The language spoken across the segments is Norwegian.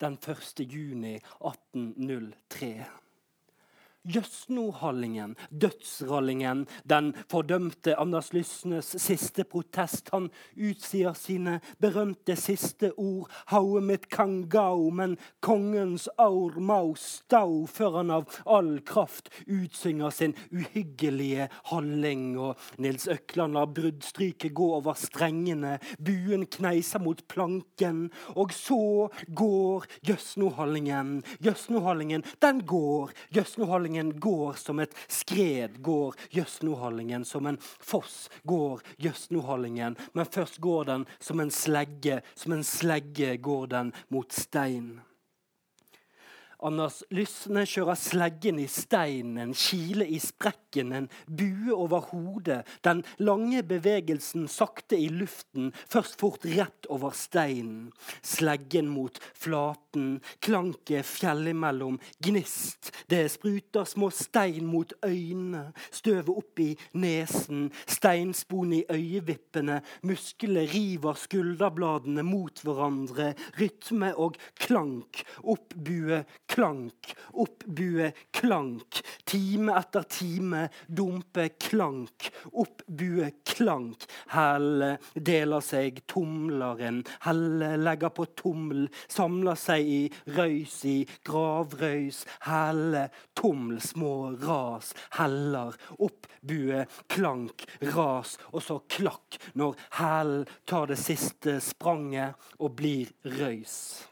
den 1. juni 1803. Jøsnohallingen, dødsrallingen, den fordømte Anders Lysnes siste protest. Han utsier sine berømte siste ord. Haue mitt kangao', men kongens aur mau stau, før han av all kraft utsynger sin uhyggelige halling. Og Nils Økland lar bruddstryket gå over strengene. Buen kneiser mot planken. Og så går Jøsnohallingen. Jøsnohallingen, den går. Jøsnohallingen Jøsnohallingen går som et skred, går Jøsnohallingen. Som en foss går Jøsnohallingen. Men først går den som en slegge. Som en slegge går den mot stein. Anders Lysne kjører sleggen i steinen, kile i sprekken, en bue over hodet. Den lange bevegelsen sakte i luften, først fort rett over steinen. Sleggen mot flaten, klanket fjellimellom, gnist. Det spruter små stein mot øynene, støvet opp i nesen, steinspon i øyevippene. Musklene river skulderbladene mot hverandre. Rytme og klank. Oppbue klank, oppbue klank. Time etter time dumpe klank, oppbue klank. Helle deler seg tomleren, helle legger på tommel, samler seg i røys i gravrøys. Helle tommel, små ras, heller, oppbue klank, ras, og så klakk når hælen tar det siste spranget og blir røys.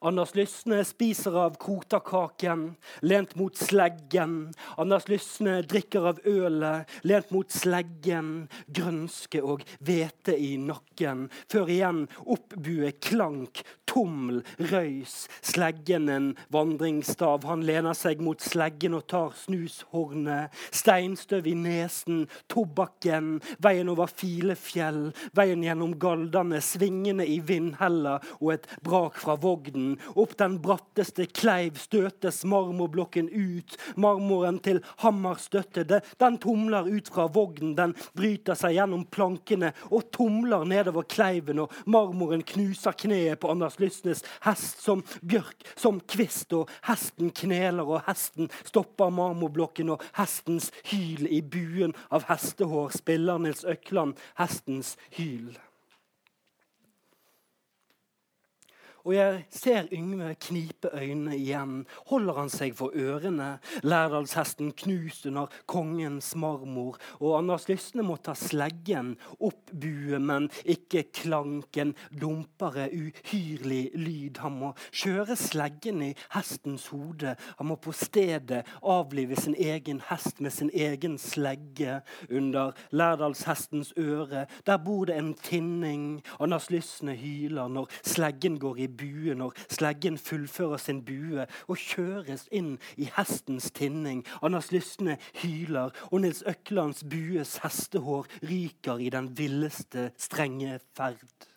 Anders Lysne spiser av krotakaken, lent mot sleggen. Anders Lysne drikker av ølet, lent mot sleggen. Grønske og hvete i nakken. Før igjen oppbue klank, tommel, røys. Sleggen en vandringsstav. Han lener seg mot sleggen og tar snushornet. Steinstøv i nesen, tobakken. Veien over Filefjell. Veien gjennom Galdane, svingene i vindhella og et brak fra vognen opp den bratteste kleiv støtes marmorblokken ut. Marmoren til hammerstøtte, den tumler ut fra vognen. Den bryter seg gjennom plankene og tumler nedover kleiven. Og marmoren knuser kneet på Anders Lysnes hest som bjørk, som kvist. Og hesten kneler, og hesten stopper marmorblokken, og hestens hyl i buen av hestehår spiller Nils Økland hestens hyl. Og jeg ser Yngve knipe øynene igjen. Holder han seg for ørene? Lærdalshesten knust under kongens marmor. Og Anders Lysne må ta sleggen, oppbue, men ikke klanken. Dumpere, uhyrlig lyd. Han må kjøre sleggen i hestens hode. Han må på stedet avlive sin egen hest med sin egen slegge. Under Lærdalshestens øre, der bor det en tinning. Anders Lysne hyler når sleggen går i bue når sleggen fullfører sin bue og kjøres inn i hestens tinning. Anders Lysne hyler, og Nils Øklands bues hestehår ryker i den villeste, strenge ferd.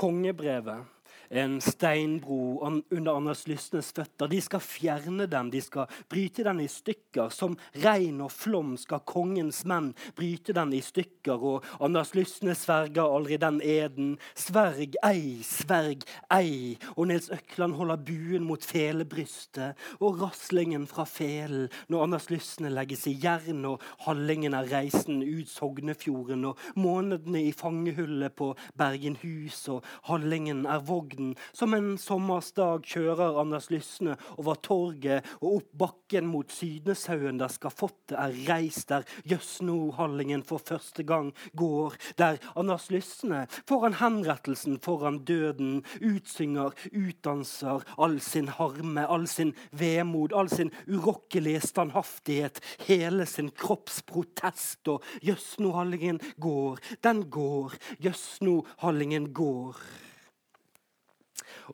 Kongebrevet en steinbro under Anders Lysnes føtter. De skal fjerne den, de skal bryte den i stykker. Som regn og flom skal kongens menn bryte den i stykker. Og Anders Lysnes sverger aldri den eden. Sverg ei, sverg ei. Og Nils Økland holder buen mot felebrystet og raslingen fra felen når Anders Lysne legges i jern og hallingen av reisen ut Sognefjorden og månedene i fangehullet på Bergenhus og hallingen er vogn verden. Som en sommersdag kjører Anders Lysne over torget og opp bakken mot Sydneshaugen, der skafottet er reist, der Jøsnohallingen for første gang går, der Anders Lysne foran henrettelsen, foran døden, utsynger, utdanser all sin harme, all sin vemod, all sin urokkelige standhaftighet, hele sin kroppsprotest. Og Jøsnohallingen går, den går, Jøsnohallingen går.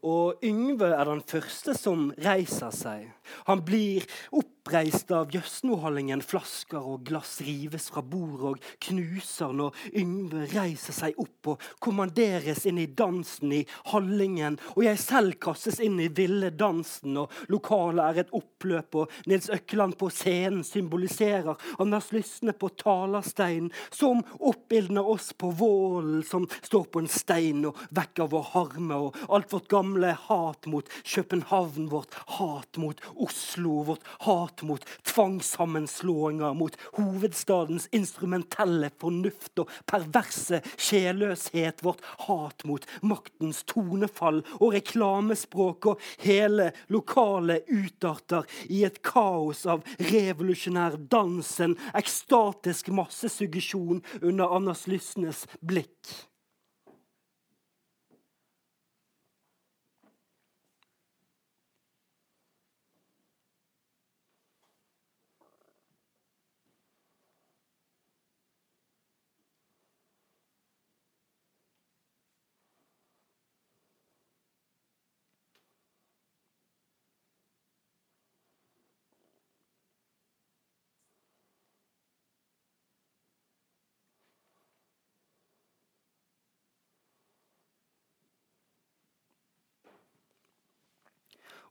Og Yngve er den første som reiser seg. Han blir opp oppreist av Jøsnohallingen. Flasker og glass rives fra bord og knuser når Yngve reiser seg opp og kommanderes inn i dansen i Hallingen. Og jeg selv kastes inn i ville dansen, og lokalet er et oppløp. Og Nils Økland på scenen symboliserer Anders Lysne på talersteinen, som oppildner oss på vålen som står på en stein og vekker vår harme og alt vårt gamle hat mot København, vårt hat mot Oslo, vårt hat mot tvangssammenslåinger, mot hovedstadens instrumentelle fornuft og perverse sjelløshet, vårt hat mot maktens tonefall og reklamespråk og hele lokale utarter i et kaos av revolusjonær dans, en ekstatisk massesuggesjon under Anders Lysnes blikk.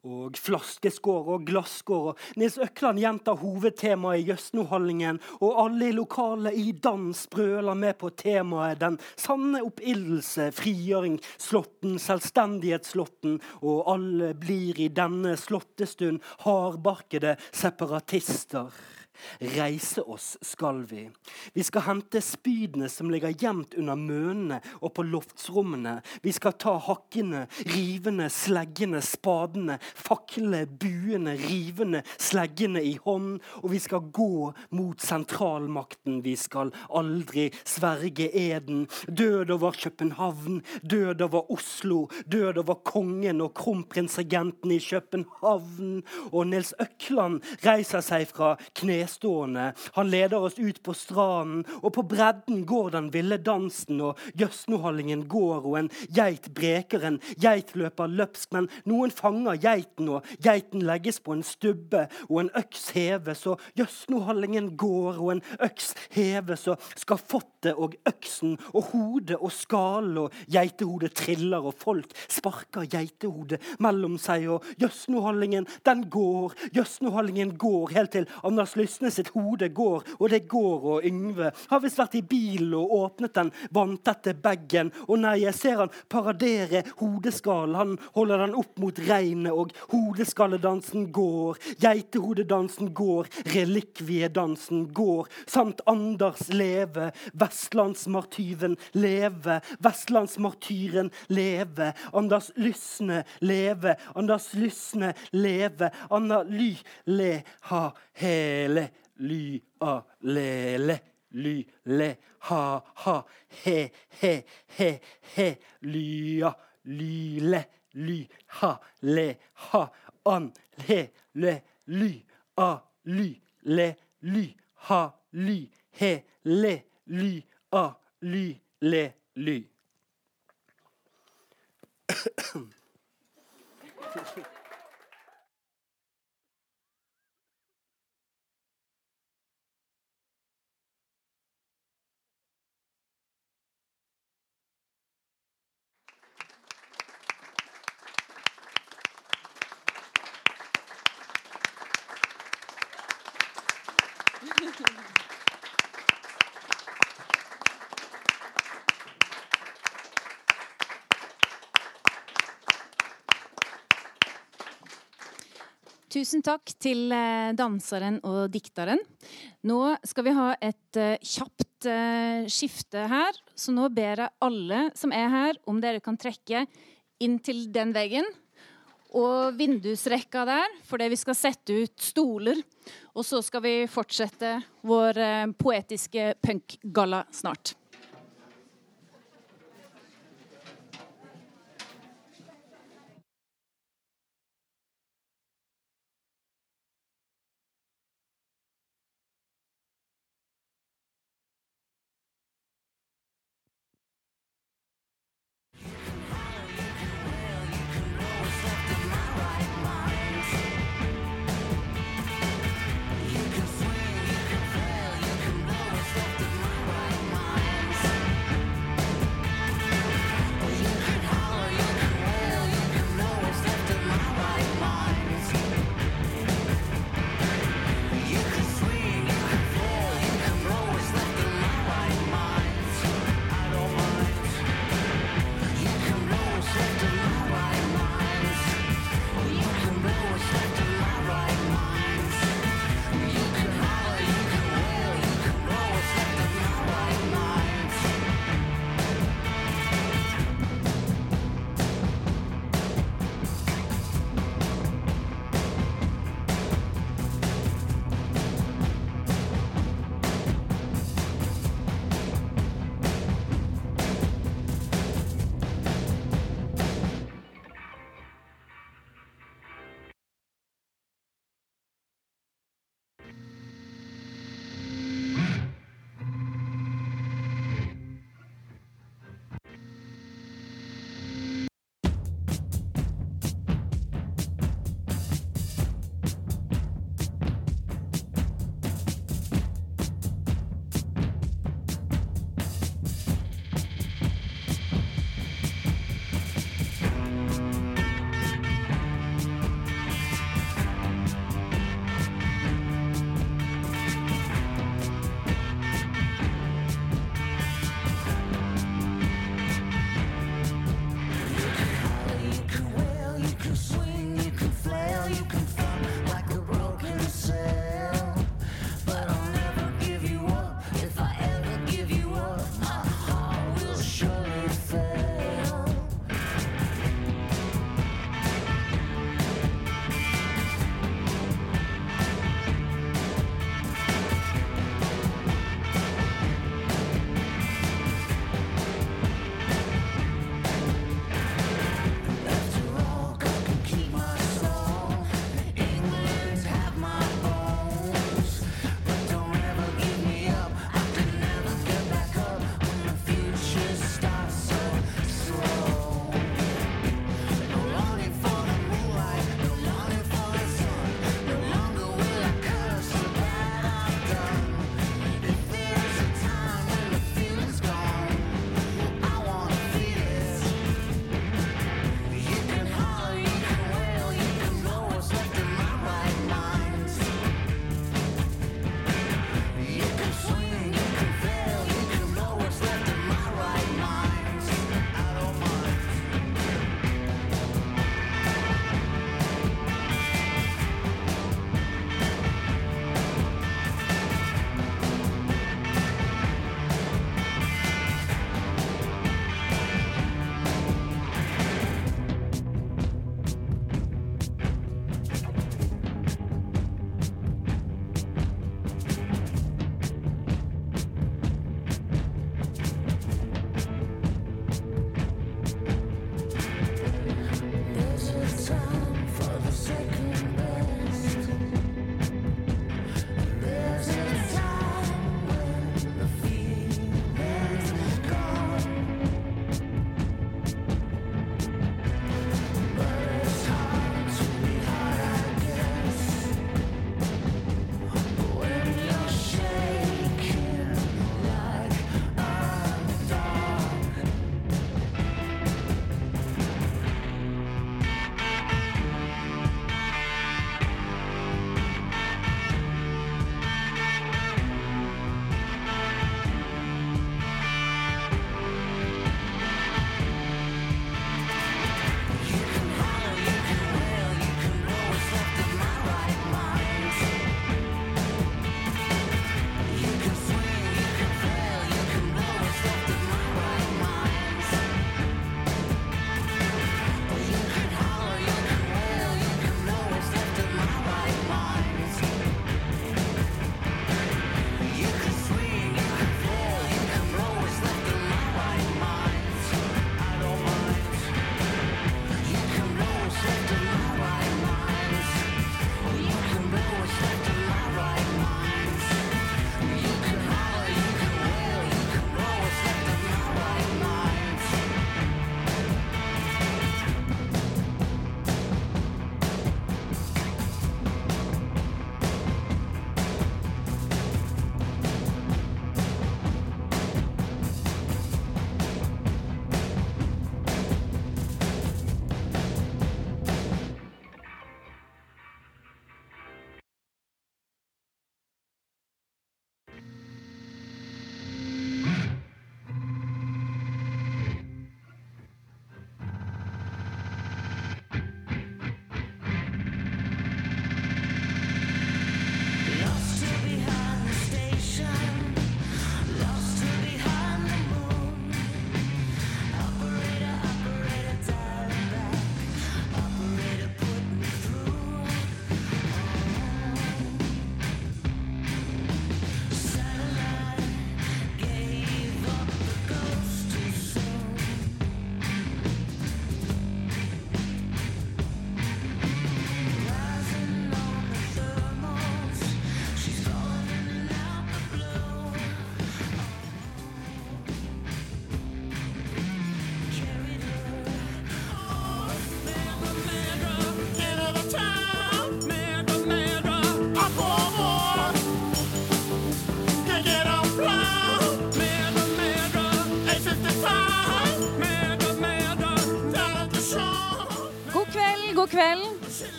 Og flaskeskår og glasskår. Nils Økland gjentar hovedtemaet i Jøsnohallingen, og alle i lokalet i dans brøler med på temaet den sanne oppildelse, frigjøring, slåtten, selvstendighetsslåtten, og alle blir i denne slåttestund hardbarkede separatister. Reise oss skal vi. Vi skal hente spydene som ligger gjemt under mønene og på loftsrommene. Vi skal ta hakkene, rivende, sleggende, spadene, faklene, buene, rivende, sleggende i hånd. Og vi skal gå mot sentralmakten. Vi skal aldri sverge eden. Død over København, død over Oslo, død over kongen og kronprinsregenten i København. Og Nils Økland reiser seg fra kne nedstående. Han leder oss ut på stranden, og på bredden går den ville dansen, og gjøsnohallingen går, og en geit breker, en geit løper løpsk, men noen fanger geiten, og geiten legges på en stubbe, og en øks heves, og gjøsnohallingen går, og en øks heves, og skafottet og øksen og hodet og skallen og geitehodet triller, og folk sparker geitehodet mellom seg, og gjøsnohallingen, den går, gjøsnohallingen går helt til Anders Lyst voksne sitt hode går, og det går, og Yngve har visst vært i bilen og åpnet den vanntette bagen. Og nei, jeg ser han paradere hodeskallen. Han holder den opp mot regnet, og hodeskalledansen går. Geitehodedansen går, relikviedansen går. Samt Anders leve, vestlandsmartyven leve, vestlandsmartyren leve. Anders Lysne leve, Anders Lysne leve. Anna Ly le ha hele ly, a, le, le. Ly, le, ha, ha, he, he, he, he. Lya, ly, le, ly, ha, le, ha. An, le, le, ly, a, ly, le, ly, ha, ly, he, le, ly, a, ly, le, ly. Tusen takk til eh, danseren og dikteren. Nå skal vi ha et uh, kjapt uh, skifte her. Så nå ber jeg alle som er her, om dere kan trekke inn til den veggen. Og vindusrekka der, fordi vi skal sette ut stoler. Og så skal vi fortsette vår poetiske punkgalla snart.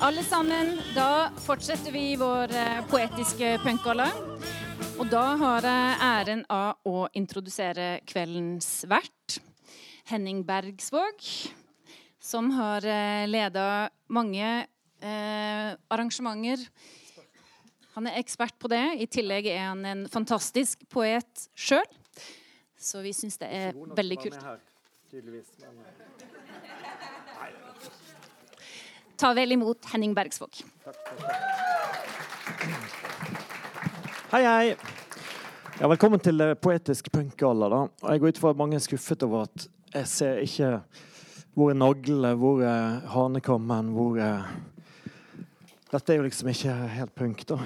Alle sammen. Da fortsetter vi vår eh, poetiske punkgalla. Og da har jeg æren av å introdusere kveldens vert, Henning Bergsvåg, som har eh, leda mange eh, arrangementer. Han er ekspert på det. I tillegg er han en fantastisk poet sjøl. Så vi syns det er veldig kult. Ta vel imot Henning Bergsvåg. Hei, hei. Ja, velkommen til eh, Poetisk punkgalla. Jeg går ut fra at mange er skuffet over at jeg ser ikke hvor er naglene, hvor er hanekammen, hvor er Dette er jo liksom ikke helt punk, da.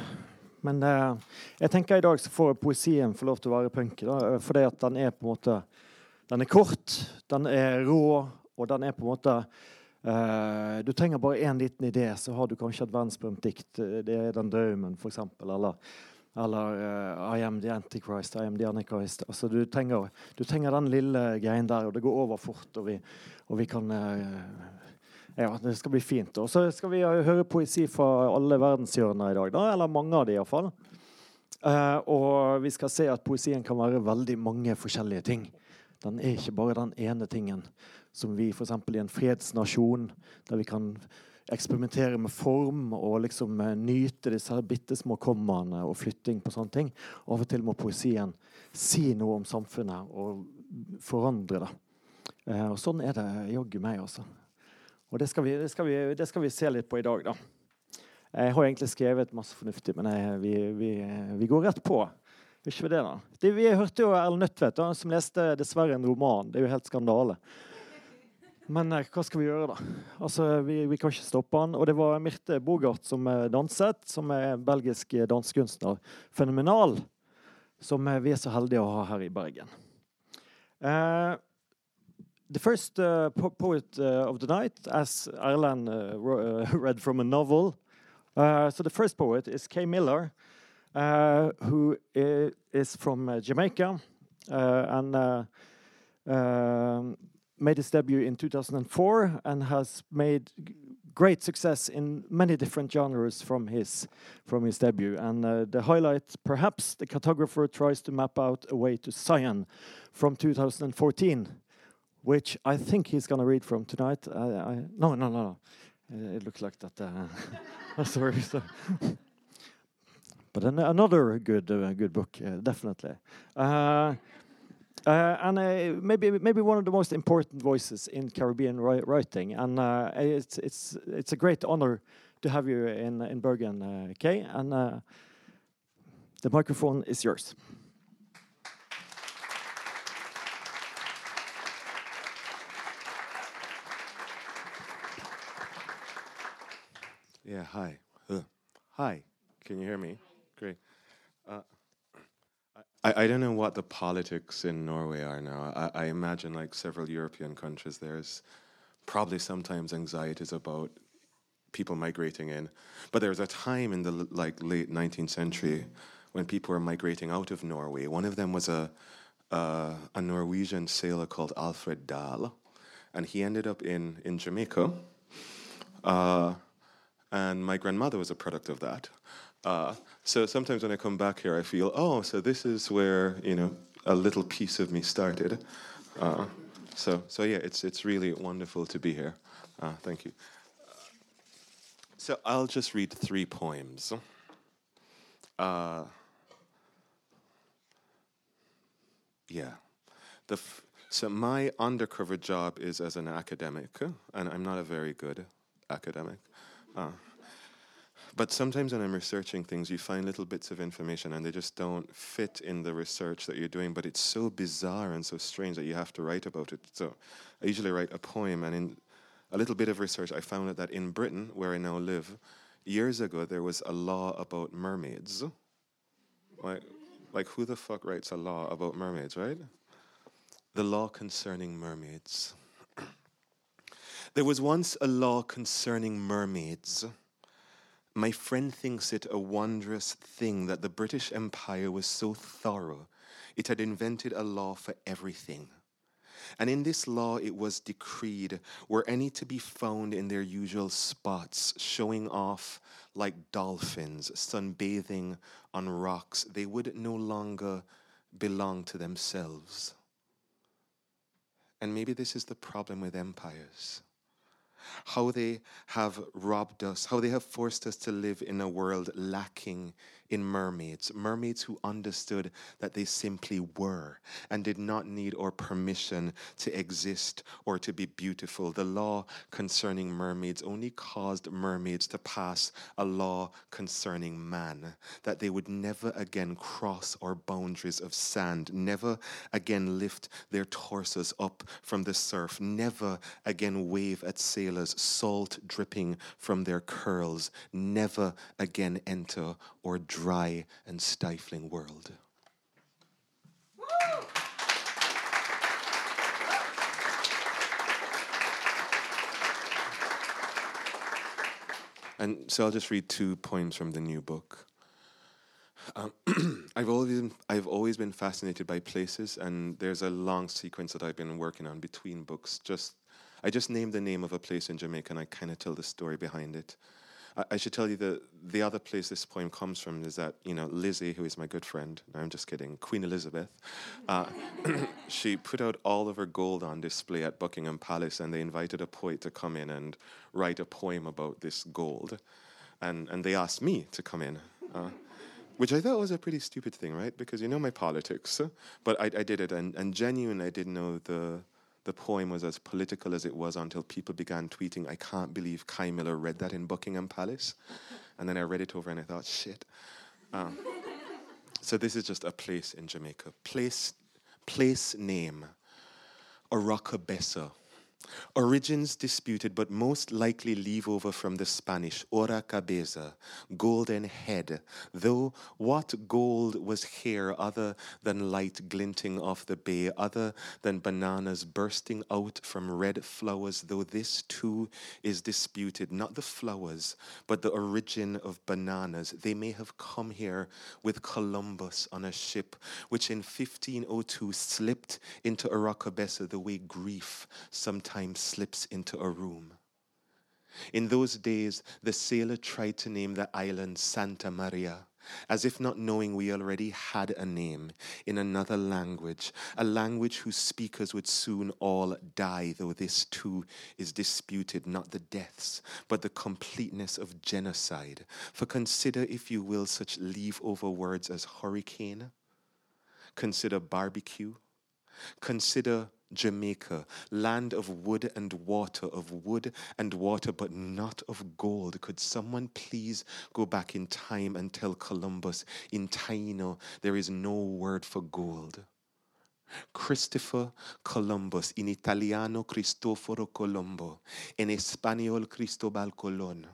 Men eh, jeg tenker i dag så får poesien få lov til å være punk, da, fordi at den er på en måte Den er kort, den er rå, og den er på en måte Uh, du trenger bare én liten idé, så har du kanskje et verdensberømt dikt. Det er Den drømmen, f.eks. Eller, eller uh, I am the Antichrist, I am the Antichrist. Altså, du, trenger, du trenger den lille greien der, og det går over fort, og vi, og vi kan uh, Ja, det skal bli fint. Og så skal vi høre poesi fra alle verdenshjørner i dag, da, eller mange av de iallfall. Uh, og vi skal se at poesien kan være veldig mange forskjellige ting. Den er ikke bare den ene tingen som vi f.eks. i en fredsnasjon, der vi kan eksperimentere med form og liksom uh, nyte disse bitte små kommaene og flytting på sånne ting. Av og til må poesien si noe om samfunnet og forandre det. Uh, og sånn er det jaggu meg, altså. Og det skal, vi, det, skal vi, det skal, vi, se litt på i dag, da. Jeg har egentlig skrevet masse fornuftig, men jeg, vi, vi, går rett på. Det, vi hørte jo Erlend Nødtvedt, som leste dessverre en roman. Det er jo helt skandale. Men eh, hva skal vi gjøre, da? Altså, vi, vi, kan ikke stoppe han. Og det var Mirte Bogart som eh, danset, som er belgisk dansekunstner. Fenomenal. Som eh, vi er så heldige å ha her i Bergen. Eh, the first uh, po poet uh, of the night, as Erland uh, read from a novel. so the first poet is Kay Miller, who is from Jamaica and made his debut in 2004 and has made great success in many different genres from his from his debut. And uh, the highlight, perhaps, the cartographer tries to map out a way to Zion from 2014 which I think he's going to read from tonight. I, I, no, no, no, no. Uh, it looks like that. Uh, sorry. So. but an, another good, uh, good book, uh, definitely. Uh, uh, and maybe, maybe one of the most important voices in Caribbean ri writing. And it's, it's, it's a great honor to have you in, in Bergen, Kay. And the microphone is yours. Yeah, hi. Uh, hi. Can you hear me? Great. I, I don't know what the politics in Norway are now. I, I imagine, like several European countries, there's probably sometimes anxieties about people migrating in. But there was a time in the like late 19th century when people were migrating out of Norway. One of them was a uh, a Norwegian sailor called Alfred Dahl, and he ended up in in Jamaica. Uh, and my grandmother was a product of that. Uh, so sometimes when I come back here, I feel, oh, so this is where you know a little piece of me started. Uh, so so yeah, it's it's really wonderful to be here. Uh, thank you. So I'll just read three poems. Yeah, the so my undercover job is as an academic, and I'm not a very good academic. But sometimes when I'm researching things, you find little bits of information and they just don't fit in the research that you're doing. But it's so bizarre and so strange that you have to write about it. So I usually write a poem, and in a little bit of research, I found out that in Britain, where I now live, years ago there was a law about mermaids. Like, like who the fuck writes a law about mermaids, right? The law concerning mermaids. There was once a law concerning mermaids. My friend thinks it a wondrous thing that the British Empire was so thorough, it had invented a law for everything. And in this law it was decreed were any to be found in their usual spots, showing off like dolphins, sunbathing on rocks, they would no longer belong to themselves. And maybe this is the problem with empires how they have robbed us, how they have forced us to live in a world lacking in mermaids, mermaids who understood that they simply were and did not need our permission to exist or to be beautiful. The law concerning mermaids only caused mermaids to pass a law concerning man, that they would never again cross our boundaries of sand, never again lift their torsos up from the surf, never again wave at sailors, salt dripping from their curls, never again enter or dry and stifling world. And so I'll just read two poems from the new book. Um, I've always been, I've always been fascinated by places, and there's a long sequence that I've been working on between books. Just I just named the name of a place in Jamaica, and I kind of tell the story behind it. I, should tell you that the other place this poem comes from is that, you know, Lizzie, who is my good friend, no, I'm just kidding, Queen Elizabeth, uh, she put out all of her gold on display at Buckingham Palace and they invited a poet to come in and write a poem about this gold. And, and they asked me to come in. Uh, which I thought was a pretty stupid thing, right? Because you know my politics, but I, I did it, and, and genuine, I didn't know the the poem was as political as it was until people began tweeting, I can't believe Kai Miller read that in Buckingham Palace. And then I read it over and I thought, shit. Um, so this is just a place in Jamaica. Place, place name, Oracabessa. Origins disputed, but most likely leave over from the Spanish ora cabeza, golden head, though what gold was here other than light glinting off the bay, other than bananas bursting out from red flowers, though this too is disputed, not the flowers, but the origin of bananas. They may have come here with Columbus on a ship, which in 1502 slipped into Oracabessa the way grief sometimes time slips into a room. In those days, the sailor tried to name the island Santa Maria, as if not knowing we already had a name in another language, a language whose speakers would soon all die, though this too is disputed, not the deaths, but the completeness of genocide. For consider, if you will, such leave over words as hurricane, consider barbecue, consider Jamaica, land of wood and water, of wood and water, but not of gold. Could someone please go back in time and tell Columbus in Taino there is no word for gold? Christopher Columbus, in Italiano Cristoforo Colombo, in Espanol Cristobal Colon.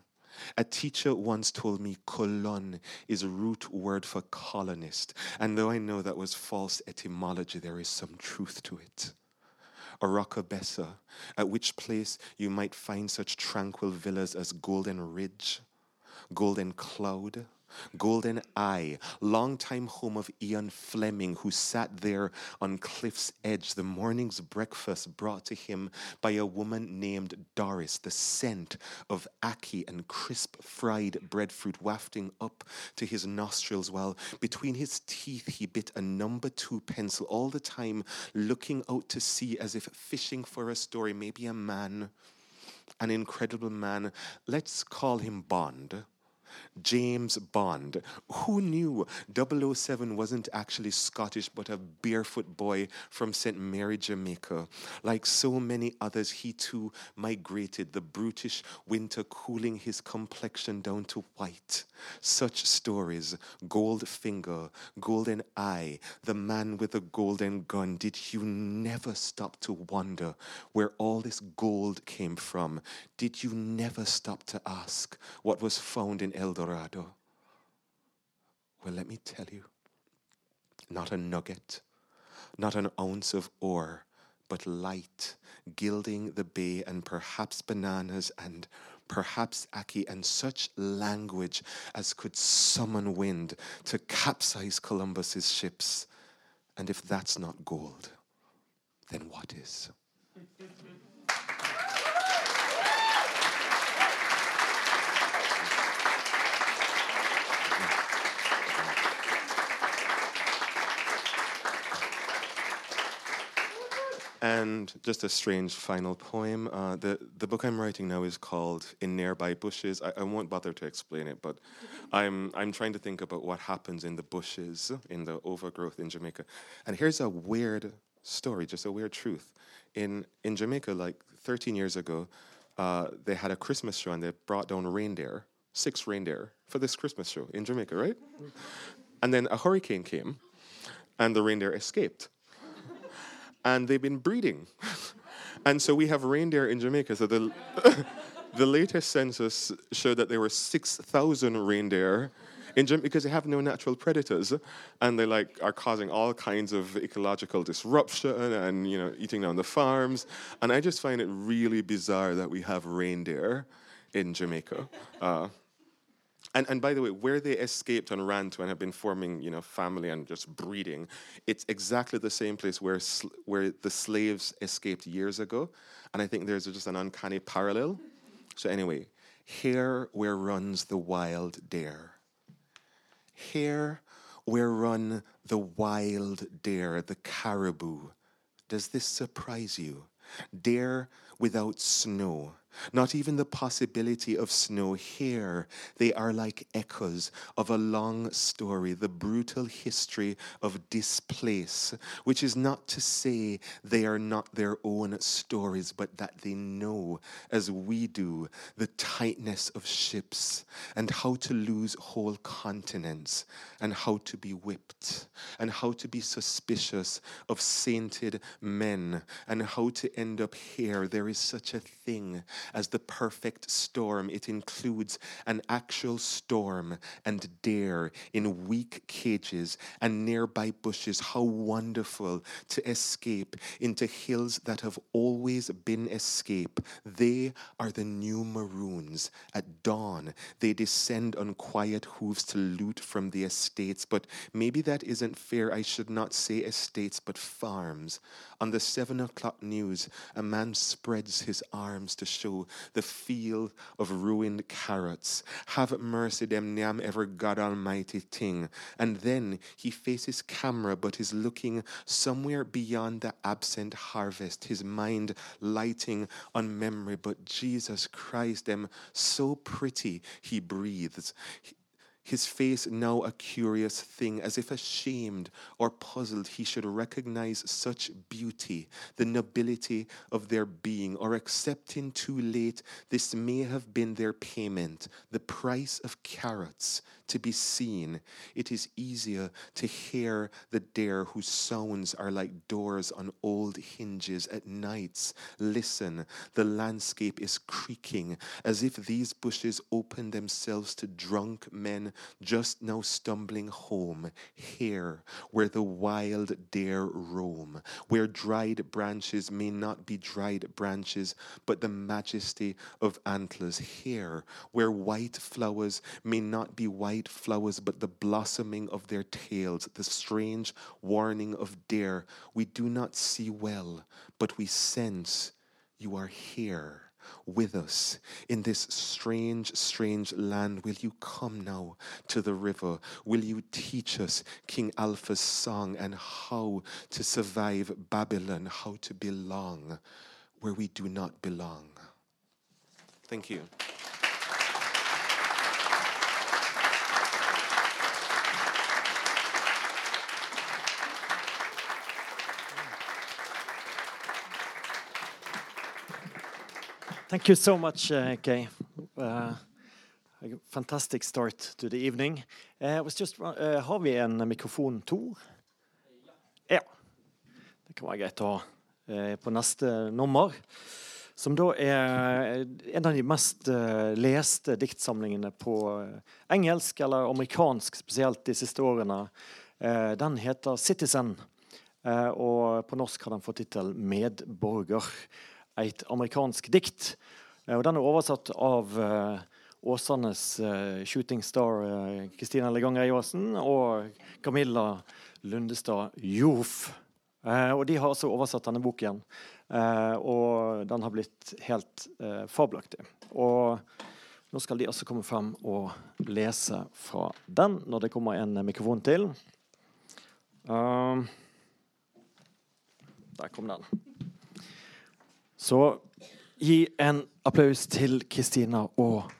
A teacher once told me colon is a root word for colonist, and though I know that was false etymology, there is some truth to it. Oracabessa, at which place you might find such tranquil villas as Golden Ridge, Golden Cloud, Golden Eye, longtime home of Ian Fleming, who sat there on cliff's edge, the morning's breakfast brought to him by a woman named Doris, the scent of ackee and crisp fried breadfruit wafting up to his nostrils, while between his teeth he bit a number two pencil, all the time looking out to sea as if fishing for a story, maybe a man, an incredible man. Let's call him Bond James Bond. Who knew 007 wasn't actually Scottish but a barefoot boy from St. Mary, Jamaica? Like so many others, he too migrated, the brutish winter cooling his complexion down to white. Such stories Gold Finger, Golden Eye, the man with the golden gun. Did you never stop to wonder where all this gold came from? Did you never stop to ask what was found in El Dorado? Well, let me tell you not a nugget, not an ounce of ore, but light gilding the bay and perhaps bananas and perhaps ackee and such language as could summon wind to capsize Columbus's ships. And if that's not gold, then what is? And just a strange final poem. Uh, the, the book I'm writing now is called In Nearby Bushes. I, I won't bother to explain it, but I'm, I'm trying to think about what happens in the bushes, in the overgrowth in Jamaica. And here's a weird story, just a weird truth. In, in Jamaica, like 13 years ago, uh, they had a Christmas show and they brought down reindeer, six reindeer, for this Christmas show in Jamaica, right? And then a hurricane came and the reindeer escaped and they've been breeding. and so we have reindeer in Jamaica. So the, the latest census showed that there were 6,000 reindeer in Jamaica because they have no natural predators and they like are causing all kinds of ecological disruption and you know eating down the farms. And I just find it really bizarre that we have reindeer in Jamaica. Uh, and, and by the way, where they escaped and ran to and have been forming, you know, family and just breeding, it's exactly the same place where sl- where the slaves escaped years ago. And I think there's just an uncanny parallel. So anyway, here where runs the wild dare. Here where run the wild dare, the caribou. Does this surprise you? Dare without snow not even the possibility of snow here. They are like echoes of a long story, the brutal history of displace, which is not to say they are not their own stories, but that they know, as we do, the tightness of ships and how to lose whole continents and how to be whipped and how to be suspicious of sainted men and how to end up here. There is such a thing as the perfect storm. It includes an actual storm and deer in weak cages and nearby bushes. How wonderful to escape into hills that have always been escape. They are the new maroons. At dawn, they descend on quiet hooves to loot from the estates. But maybe that isn't fair. I should not say estates, but farms. On the seven o'clock news, a man spreads his arms to show the field of ruined carrots. Have mercy, them name ever God Almighty thing. And then he faces camera, but is looking somewhere beyond the absent harvest, his mind lighting on memory. But Jesus Christ, them so pretty, he breathes his face now a curious thing, as if ashamed or puzzled he should recognize such beauty, the nobility of their being, or accepting too late this may have been their payment, the price of carrots to be seen. It is easier to hear the dare whose sounds are like doors on old hinges at nights. Listen, the landscape is creaking as if these bushes open themselves to drunk men just now stumbling home. Here, where the wild dare roam, where dried branches may not be dried branches, but the majesty of antlers. Here, where white flowers may not be white flowers, but the blossoming of their tails, the strange warning of dare. We do not see well, but we sense you are here with us in this strange, strange land. Will you come now to the river? Will you teach us King Alpha's song and how to survive Babylon, how to belong where we do not belong? Thank you. Thank you so much, uh, Kay. Uh, a fantastic start to the evening. Uh, was just, uh, har vi en mikrofon to? Ja. Det kan være greit å ha uh, på neste nummer. Som da er en av de mest uh, leste diktsamlingene på engelsk, eller amerikansk spesielt, de siste årene. den heter 'Citizen', og på norsk har den fått tittelen 'Medborger' et amerikansk dikt. Eh, og den er oversatt av uh, Åsanes uh, shooting star Kristina Leganger Eiåsen og Camilla Lundestad Jof. Eh, og de har også oversatt denne boken, eh, og den har blitt helt eh, fabelaktig. Og nå skal de også komme frem og lese fra den når det kommer en mikrofon til. Der kom den. Så gi en applaus til Kristina og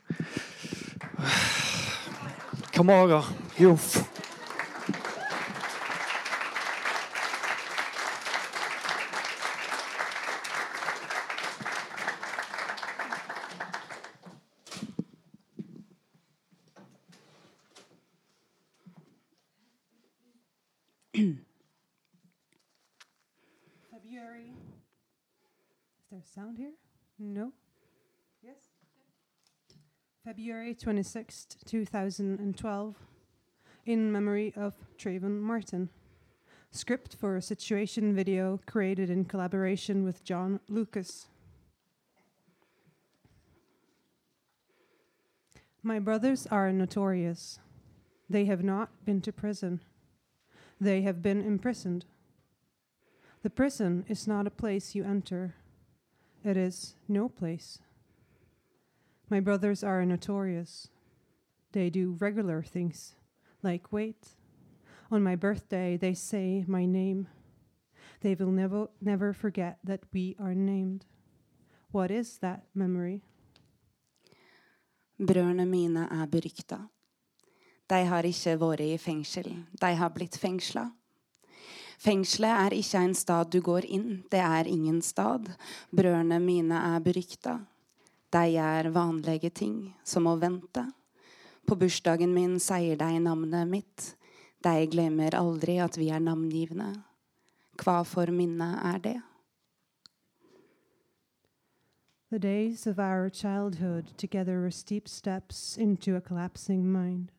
Kamara Joff. Sound here? No. Yes. February 26th, 2012. In memory of Trayvon Martin. Script for a situation video created in collaboration with John Lucas. My brothers are notorious. They have not been to prison. They have been imprisoned. The prison is not a place you enter, it is no place. My brothers are notorious. They do regular things, like wait. On my birthday, they say my name. They will never, never forget that we are named. What is that memory? Brødrene mine er berykta. De har ikke vært i fengsel, de har blitt fengsla. Fengselet er ikke en stad du går inn, det er ingen stad. Brødrene mine er berykta. De gjør vanlige ting, som å vente. På bursdagen min sier de navnet mitt. De glemmer aldri at vi er navngivne. Hva for minne er det? The days of our childhood together were steep steps into a collapsing mind.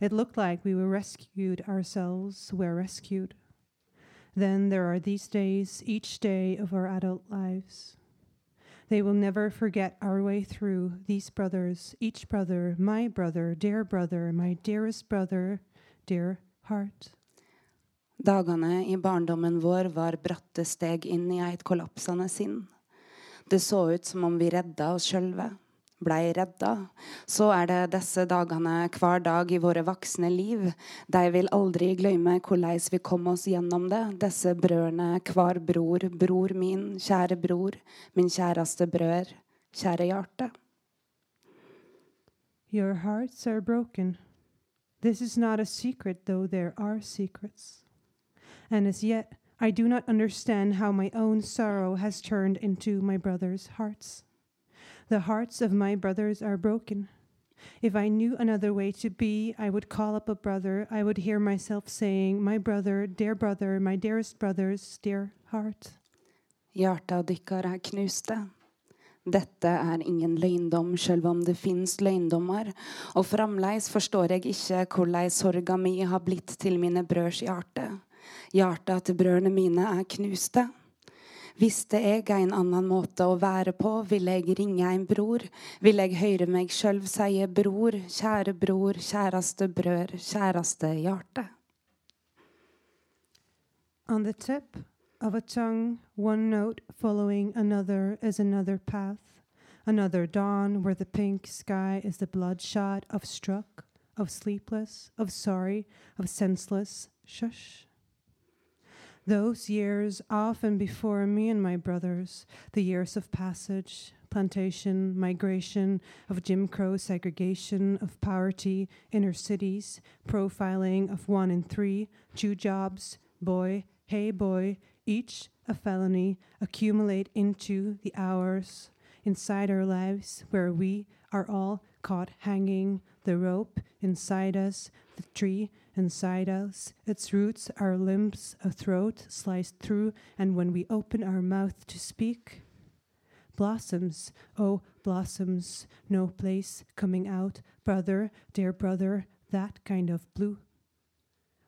It looked like we were rescued ourselves, were rescued. Then there are these days, each day of our adult lives. They will never forget our way through these brothers, each brother, my brother, dear brother, my dearest brother, dear heart. Dagene i barndommen vår var bratte steg inn i et kollapsende sinn. Det så ut som om vi redda oss sjølve, blei redda. Så er det disse dagene hver dag i våre voksne liv. De vil aldri glemme hvordan vi kom oss gjennom det. Disse brødrene, hver bror, bror min, kjære bror, min kjæreste brød, kjære hjerte. Your hearts are broken. This is not a secret, though there are secrets. And as yet, I do not understand how my own sorrow has turned into my brothers' hearts. The hearts of my brothers are broken. If I knew another way to be, I would call up a brother. I would hear myself saying, My brother, dear brother, my dearest brother's dear heart. Hjarta dykkar er knuste. Dette er ingen løgndom, sjøl om det fins løgndommer. Og framleis forstår jeg ikke hvordan sorga mi har blitt til mine brøds hjerte. Hjarta til brødrene mine er knuste. Jeg er en annen måte å være på, jeg ringe en bror. Jeg høre meg sjøl si bror, kjære bror, kjæreste brød, kjæreste hjerte. On the tip of a tongue, one note following another is another path, another dawn where the pink sky is the bloodshot of struck, of sleepless, of sorry, of senseless. Shush. Those years often before me and my brothers, the years of passage, plantation, migration, of Jim Crow segregation, of poverty, inner cities, profiling of one in three, two jobs, boy, hey boy, each a felony, accumulate into the hours inside our lives where we are all caught hanging, the rope inside us, the tree inside us, its roots, our limbs, a throat sliced through, and when we open our mouth to speak, blossoms, oh, blossoms, no place coming out, brother, dear brother, that kind of blue.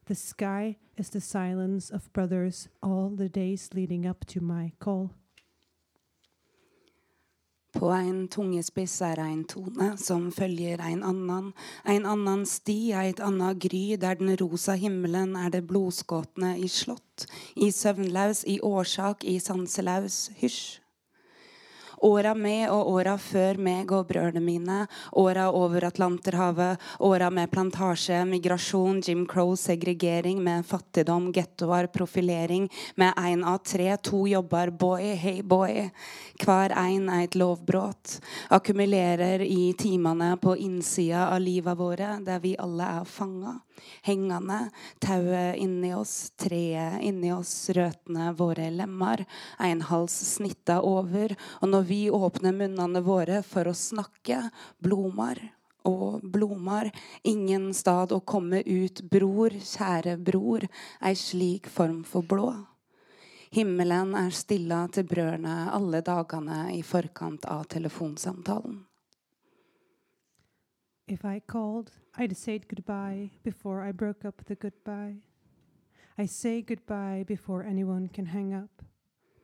The sky is the silence of brothers all the days leading up to my call. På en tungespiss er en tone som følger en annan. En annan sti, et anna gry, der den rosa himmelen er det blodskåtne i slott. I søvnlaus, i årsak, i sanselaus, hysj. Åra med og åra før meg og brødrene mine. Åra over Atlanterhavet. Åra med plantasje, migrasjon, Jim Crow, segregering, med fattigdom, gettoer, profilering. Med én av tre, to jobber, boy, hey boy. Hver ein er et lovbrudd. Akkumulerer i timene på innsida av livet våre, der vi alle er fanga hengende. Tauet inni oss, treet inni oss, røttene våre lemmer. En hals snitta over. Og når vi åpner munnene våre for å snakke, blomar og blomar. Ingen stad å komme ut, bror, kjære bror, ei slik form for blå. Himmelen er stilla til brødrene alle dagene i forkant av telefonsamtalen. If I called, I'd said goodbye before I broke up the goodbye. I say goodbye before anyone can hang up.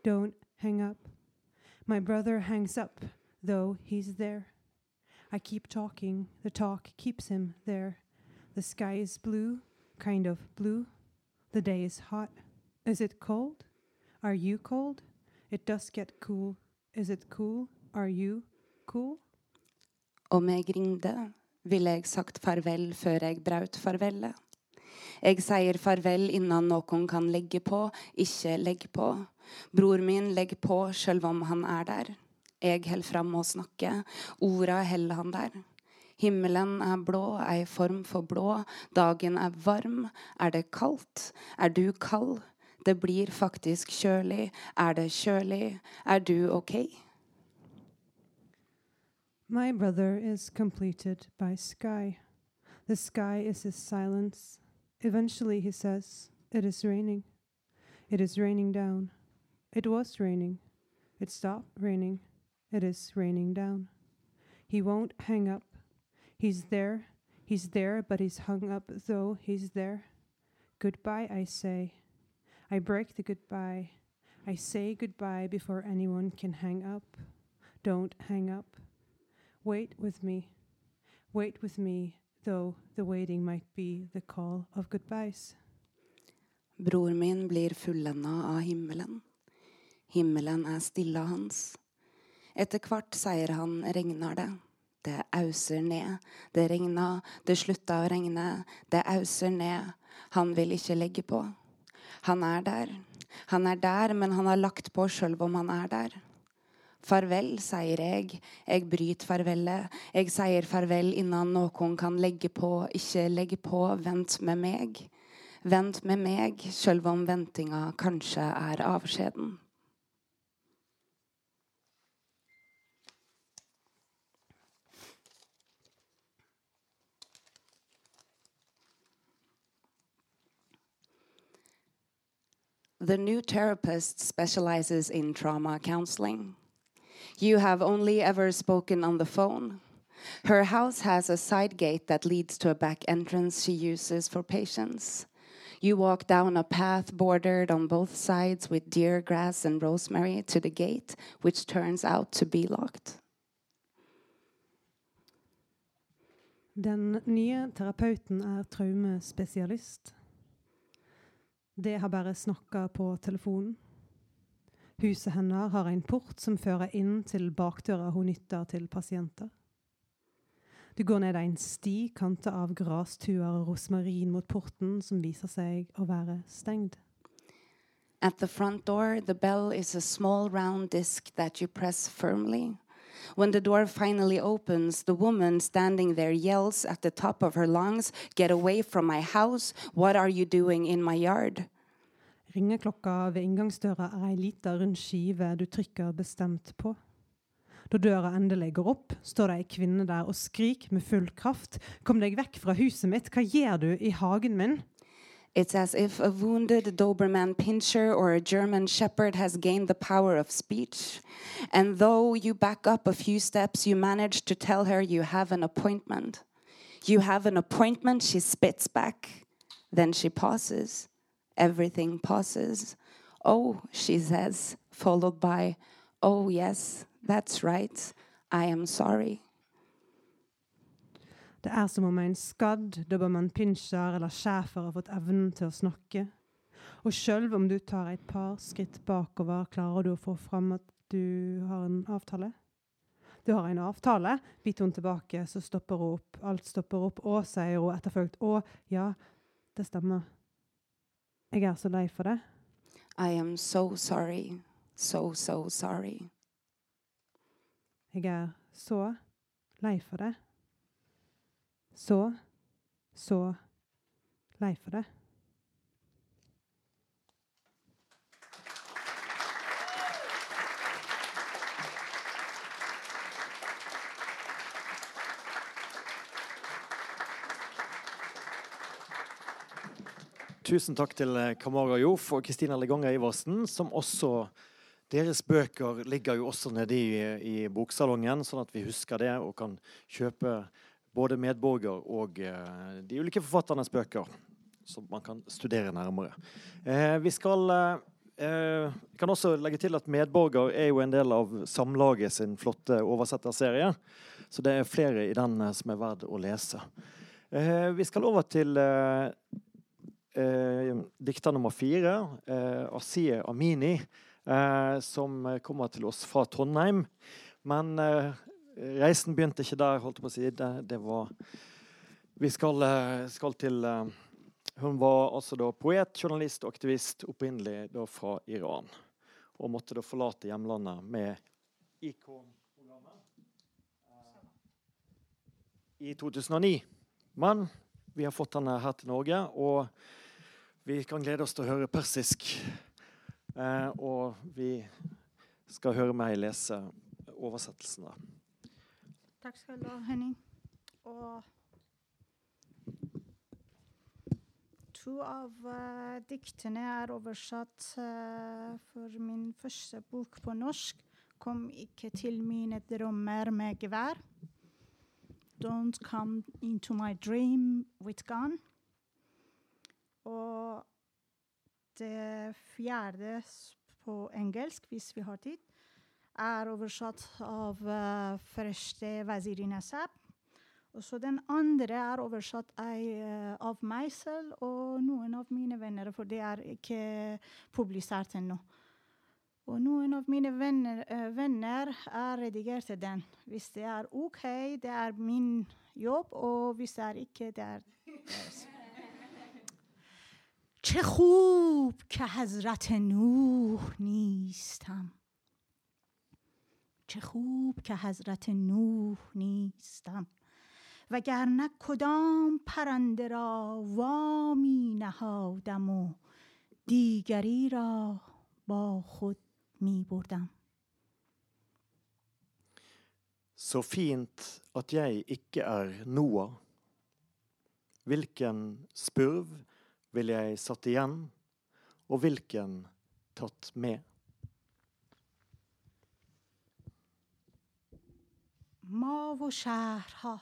Don't hang up. My brother hangs up, though he's there. I keep talking, the talk keeps him there. The sky is blue, kind of blue. The day is hot. Is it cold? Are you cold? It does get cool. Is it cool? Are you cool? Meg ringde ville jeg sagt farvel før jeg braut farvelet. Jeg sier farvel innan noen kan legge på, ikke legg på. Bror min legger på sjøl om han er der. Jeg holder fram å snakke, orda holder han der. Himmelen er blå, ei form for blå. Dagen er varm. Er det kaldt? Er du kald? Det blir faktisk kjølig. Er det kjølig? Er du OK? My brother is completed by sky. The sky is his silence. Eventually he says, It is raining. It is raining down. It was raining. It stopped raining. It is raining down. He won't hang up. He's there. He's there, but he's hung up, though he's there. Goodbye, I say. I break the goodbye. I say goodbye before anyone can hang up. Don't hang up. Wait with me. Wait with me, though the waiting might be the call of goodbyes. Bror min blir fullenda av himmelen. Himmelen er stilla hans. Etter hvert, sier han, regner det. Det auser ned. Det regna, det slutta å regne. Det auser ned. Han vil ikke legge på. Han er der. Han er der, men han har lagt på sjøl om han er der. Farvel, sier jeg. Jeg bryter farvelet. Jeg sier farvel innan noen kan legge på, ikke legge på. Vent med meg. Vent med meg, sjøl om ventinga kanskje er avskjeden. The new therapist specializes in trauma counseling. You have only ever spoken on the phone. Her house has a side gate that leads to a back entrance she uses for patients. You walk down a path bordered on both sides with deer grass and rosemary to the gate, which turns out to be locked. Den nye terapeuten er traumespesialist. Det har bare snakka på telefonen. Huset hennes har en port som fører inn til bakdøra hun nytter til pasienter. Du går ned en sti kanta av grastuer og rosmarin mot porten, som viser seg å være stengt. At the front door, the bell is a small round disc that you press firmly. When the door finally opens, the woman standing there yells at the top of her lungs, Get away from my house! What are you doing in my yard? Ringeklokka ved inngangsdøra er ei lita rund skive du trykker bestemt på. Da døra endelig går opp, står det ei kvinne der og skriker med full kraft. Kom deg vekk fra huset mitt, hva gjør du i hagen min? It's as if a wounded Doberman pincher or a German shepherd has gained the power of speech. And though you back up a few steps, you manage to tell her you have an appointment. You have an appointment, she spits back. Then she pauses. Everything pauses. Oh, she says, followed by, Oh, yes, That's right. I am sorry. Det er som om en skadd dobermann-pinsjer eller schæfer har fått evnen til å snakke. Og sjøl om du tar et par skritt bakover, klarer du å få fram at du har en avtale? Du har en avtale. Biter hun tilbake, så stopper hun opp. Alt stopper opp. Å, sier hun etterfølgt. Å, ja, det stemmer. Jeg er så lei for det. I am so sorry. So, so sorry. Jeg er så lei for det. Så, så lei for det. Tusen takk til eh, Kamara Joff og Kristina Leganger Iversen, som også Deres bøker ligger jo også nede i, i boksalongen, sånn at vi husker det og kan kjøpe både medborger og eh, de ulike forfatternes bøker, som man kan studere nærmere. Eh, vi skal eh, kan også legge til at Medborger er jo en del av Samlaget sin flotte oversetterserie. Så det er flere i den eh, som er verdt å lese. Eh, vi skal over til eh, eh, dikter nummer fire, eh, Asiye Amini, eh, som kommer til oss fra Trondheim. Men eh, reisen begynte ikke der, holdt jeg på å si. Det, det var Vi skal, eh, skal til eh, Hun var altså da poet, journalist og aktivist, opprinnelig da fra Iran. Og måtte da forlate hjemlandet med IK-programmet eh, i 2009. Men vi har fått henne her til Norge, og vi kan glede oss til å høre persisk. Eh, og vi skal høre meg lese oversettelsen. da. Takk skal du ha, Henning. Og to av uh, diktene er oversatt uh, for min første bok på norsk. Kom ikke til mine drømmer med gevær. Don't come into my dream with gun. Og det fjerde på engelsk, hvis vi har tid, er oversatt av uh, første Waziri Nasab. Og så den andre er oversatt eh, av meg selv og noen av mine venner, for det er ikke publisert ennå. Og noen av mine venner, eh, venner er redigert den. Hvis det er OK, det er min jobb, og hvis det er ikke, det er deres. چه خوب که حضرت نوح نیستم. چه خوب که حضرت نوح نیستم. وگرنه کدام پرنده را وامی نهادم و دیگری را با خود می بردم. Så fint at jeg ikke er Noah. Hvilken spurv vil jeg satt igjen, og hvilken tatt med? ما و شهرها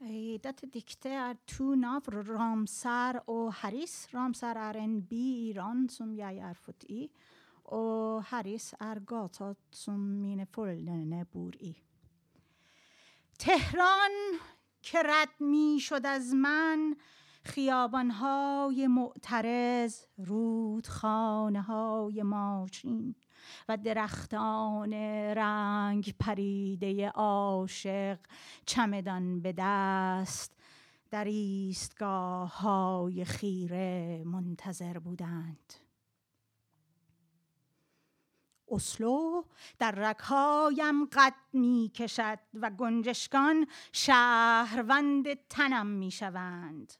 I dette diktet er to navn, Ramsar og Haris. Ramsar er en by i Iran som jeg er født i. Og Haris er gata som mine foreldre bor i. تهران که رد می شد از من خیابانهای معترض رودخانه های ماشین و درختان رنگ پریده عاشق چمدان به دست در ایستگاه های خیره منتظر بودند. اسلو در رگهایم قد می کشد و گنجشکان شهروند تنم می شوند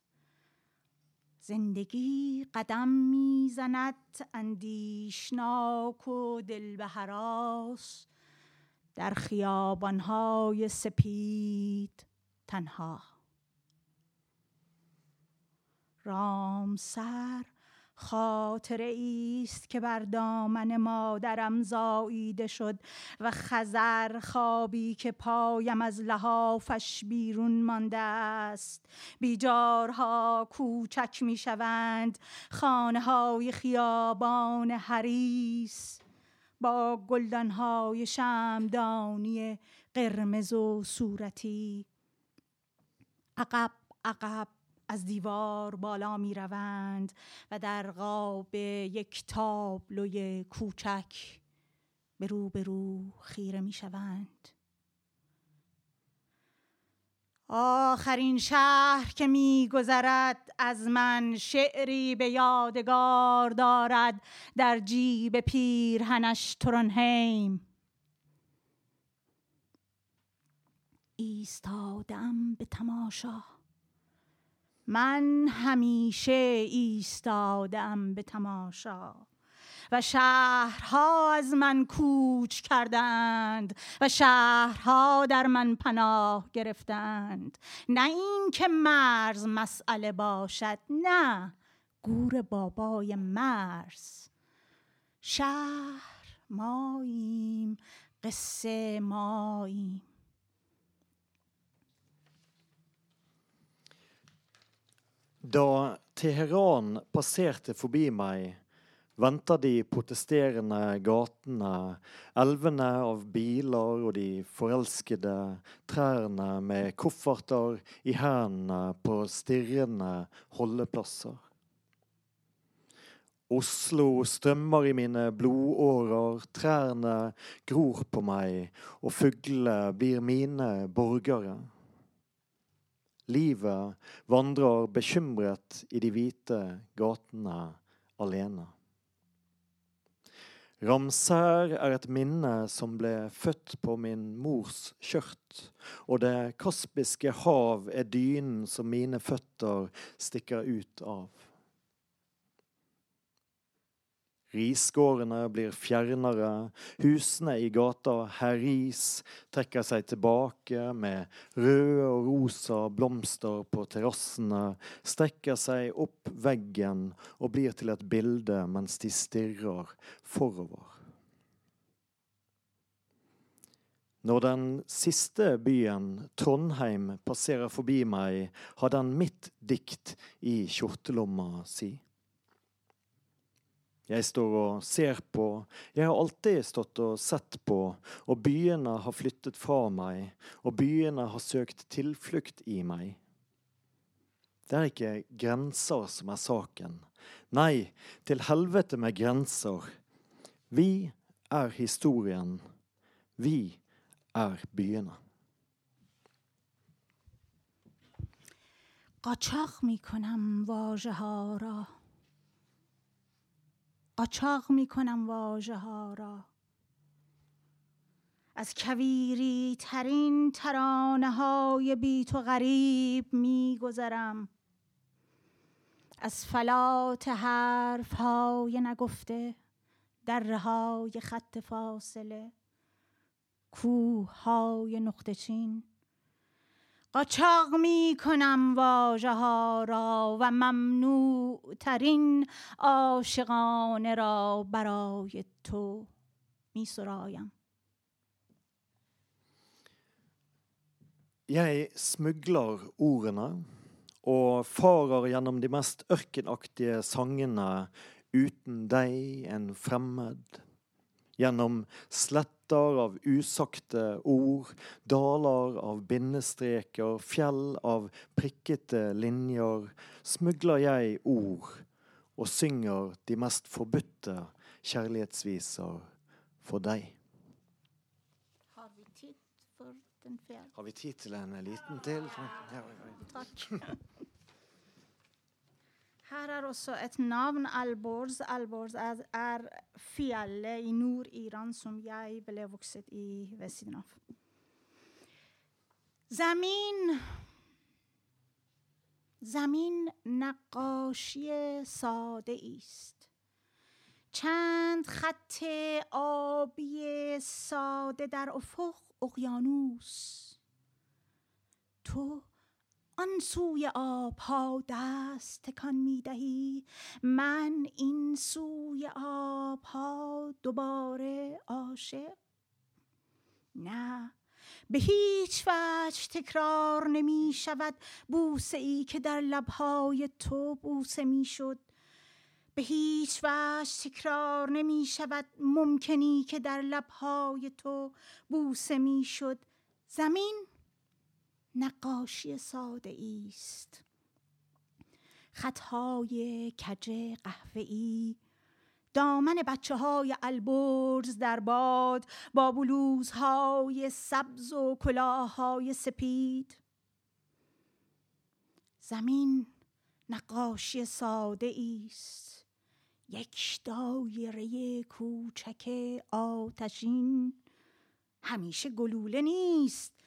زندگی قدم می‌زند اندیشناک و دل به هراس در خیابانهای سپید تنها. رامسر خاطره است که بر دامن مادرم زاییده شد و خزر خوابی که پایم از لحافش بیرون مانده است. بیجارها کوچک می شوند خانه های خیابان حریس با گلدانهای شمدانی قرمز و صورتی. عقب عقب از دیوار بالا می روند و در قاب یک تابلوی کوچک به رو به رو خیره می شوند آخرین شهر که میگذرد از من شعری به یادگار دارد در جیب پیرهنش تورنهیم ایستادم به تماشا. من همیشه ایستادم به تماشا و شهرها از من کوچ کردند و شهرها در من پناه گرفتند. نه این که مرز مسئله باشد نه. گور بابای مرز. شهر ماییم قصه ماییم. Da Teheran passerte forbi meg, venta de protesterende gatene, elvene av biler og de forelskede trærne med kofferter i hendene på stirrende holdeplasser. Oslo strømmer i mine blodårer, trærne gror på meg, og fuglene blir mine borgere. Livet vandrer bekymret i de hvite gatene alene. Ramsær er et minne som ble født på min mors skjørt, og det kaspiske hav er dynen som mine føtter stikker ut av. Risgårdene blir fjernere, husene i gata Herris trekker seg tilbake med røde og rosa blomster på terrassene, strekker seg opp veggen og blir til et bilde mens de stirrer forover. Når den siste byen, Trondheim, passerer forbi meg, har den mitt dikt i kjortelomma si. Jeg står og ser på, jeg har alltid stått og sett på, og byene har flyttet fra meg, og byene har søkt tilflukt i meg. Det er ikke grenser som er saken. Nei, til helvete med grenser. Vi er historien. Vi er byene. قاچاق می کنم واژه ها را قاچاق می کنم واژه ها را. از کویری ترین ترانه های بی تو غریب می گذرم از فلات حرف های نگفته در های خط فاصله کوه های نقطه چین قاچاق می کنم واژه ها را و ممنوع ترین عاشقانه را برای تو می سرایم Jeg smugler ordene og farer gjennom de mest ørkenaktige sangene uten deg, en fremmed. Gjennom sletter av usagte ord, daler av bindestreker, fjell av prikkete linjer, smugler jeg ord og synger de mest forbudte kjærlighetsviser for deg. Har vi tid for den fjerde? Har vi tid til en liten til? Ja, Takk. Her er også et navn, Alborz. Alborz er, er fjellet i Nord-Iran som jeg ble vokset i ved siden av. زمین زمین نقاشی ساده است چند خط آبی ساده در افق اقیانوس تو آن سوی آبها دست تکان می دهی. من این سوی آبها دوباره عاشق. نه به هیچ وجه تکرار نمی شود بوسه ای که در لبهای تو بوسه می شد. به هیچ وجه تکرار نمی شود ممکنی که در لبهای تو بوسه می شد. زمین نقاشی ساده است. خطهای کج قهوه‌ای دامن بچه های البرز در باد با بلوزهای سبز و کلاههای سپید. زمین نقاشی ساده است. یک دایره کوچک آتشین. همیشه گلوله نیست.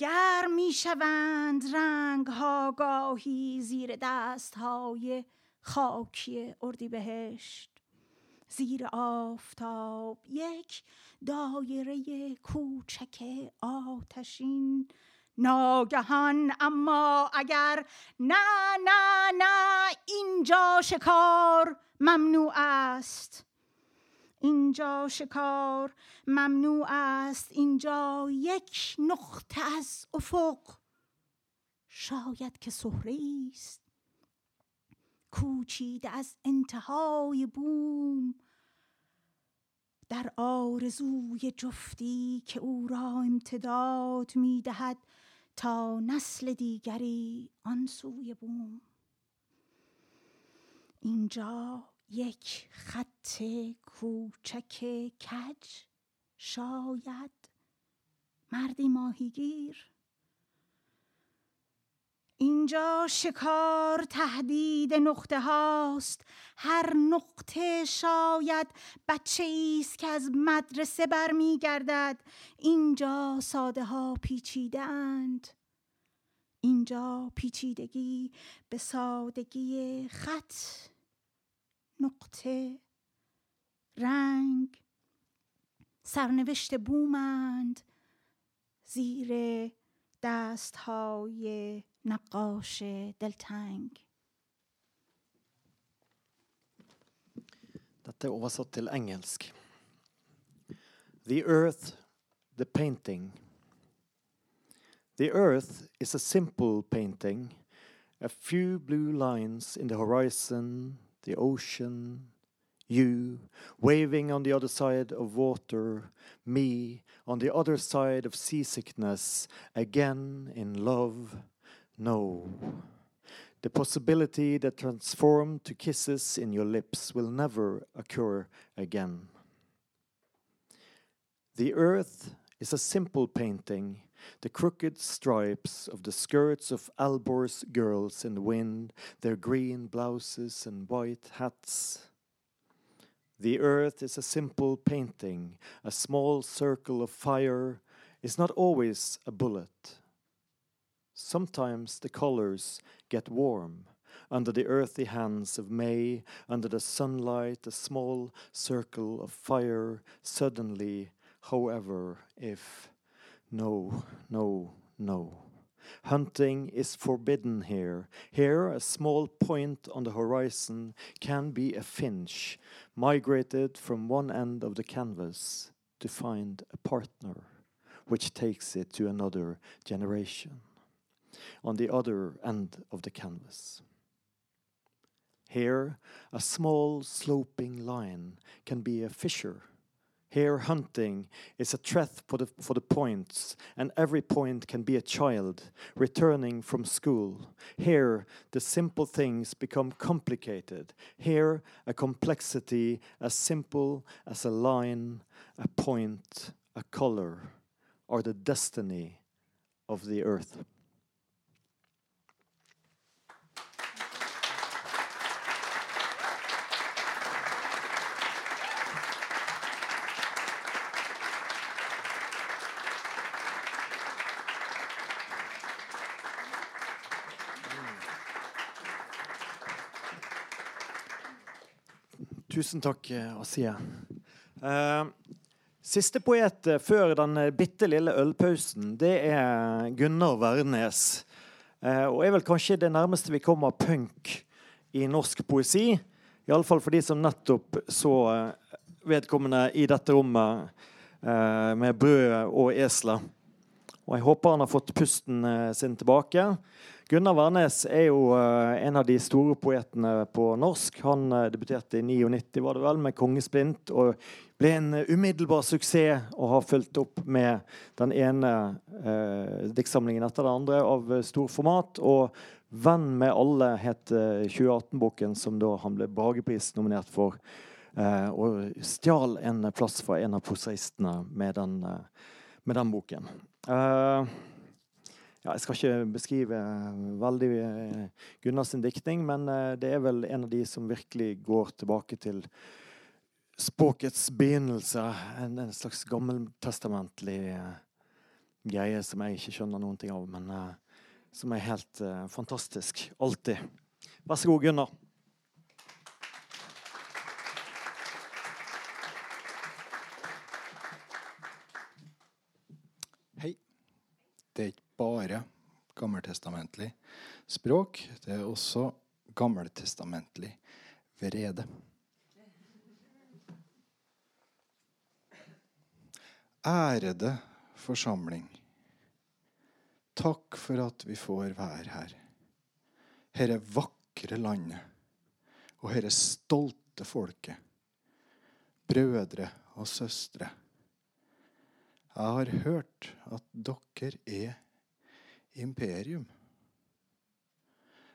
گرم می شوند رنگ ها گاهی زیر دست های خاکی اردیبهشت. زیر آفتاب یک دایره کوچک آتشین ناگهان اما اگر نه نه نه اینجا شکار ممنوع است. اینجا شکار ممنوع است اینجا یک نقطه از افق. شاید که سهره است. کوچیده از انتهای بوم. در آرزوی جفتی که او را امتداد می دهد تا نسل دیگری آن سوی بوم. اینجا یک خط کوچک کج شاید مردی ماهیگیر. اینجا شکار تهدید نقطه هاست. هر نقطه شاید بچه است که از مدرسه برمیگردد. اینجا ساده ها پیچیده اند. اینجا پیچیدگی به سادگی خط نقطه رنگ سرنوشت بومند زیر دست های نقاش دلتنگ Dette er oversatt til engelsk. The earth, the painting. The earth is a simple painting. A few blue lines in the horizon, the ocean, you waving on the other side of water, me on the other side of seasickness, again in love. No. The possibility that transformed to kisses in your lips will never occur again. The earth is a simple painting, the crooked stripes of the skirts of Albor's girls in the wind, their green blouses and white hats. The earth is a simple painting, a small circle of fire is not always a bullet. Sometimes the colors get warm. Under the earthy hands of May, under the sunlight, a small circle of fire. Suddenly, however, if no, no, no. Hunting is forbidden here. Here, a small point on the horizon can be a finch, migrated from one end of the canvas to find a partner, which takes it to another generation on the other end of the canvas. Here, a small sloping line can be a fissure. Here, hunting is a threat for the, for the points, and every point can be a child returning from school. Here, the simple things become complicated. Here, a complexity as simple as a line, a point, a color, or the destiny of the earth. Tusen takk, Asia. Eh, siste poet eh, før den eh, bitte lille ølpausen, det er Gunnar Wærnes. Eh, og er vel kanskje det nærmeste vi kommer punk i norsk poesi. Iallfall for de som nettopp så eh, vedkommende i dette rommet eh, med brød og esler. Og jeg håper han har fått pusten eh, sin tilbake. Gunnar Wærnes er jo uh, en av de store poetene på norsk. Han uh, debuterte i 99 var det vel, med 'Kongesplint' og ble en uh, umiddelbar suksess og har fulgt opp med den ene eh, diktsamlingen etter den andre av stor format. Og 'Venn med alle' het 2018-boken som da han ble Bragepris nominert for. og stjal en plass fra en av prosaistene med, med, den boken. Uh, ja, Jeg skal ikke beskrive veldig eh, Gunnars diktning, men eh, det er vel en av de som virkelig går tilbake til språkets begynnelse. En, en slags gammeltestamentlig greie som jeg ikke skjønner noen ting av, men uh, som er helt uh, fantastisk. Alltid. Vær så god, Gunnar. Hei. Det er ikke bare gammeltestamentlig språk. Det er også gammeltestamentlig vrede. Ærede forsamling. Takk for at vi får være her. Herre vakre landet og herre stolte folket. Brødre og søstre. Jeg har hørt at dere er imperium.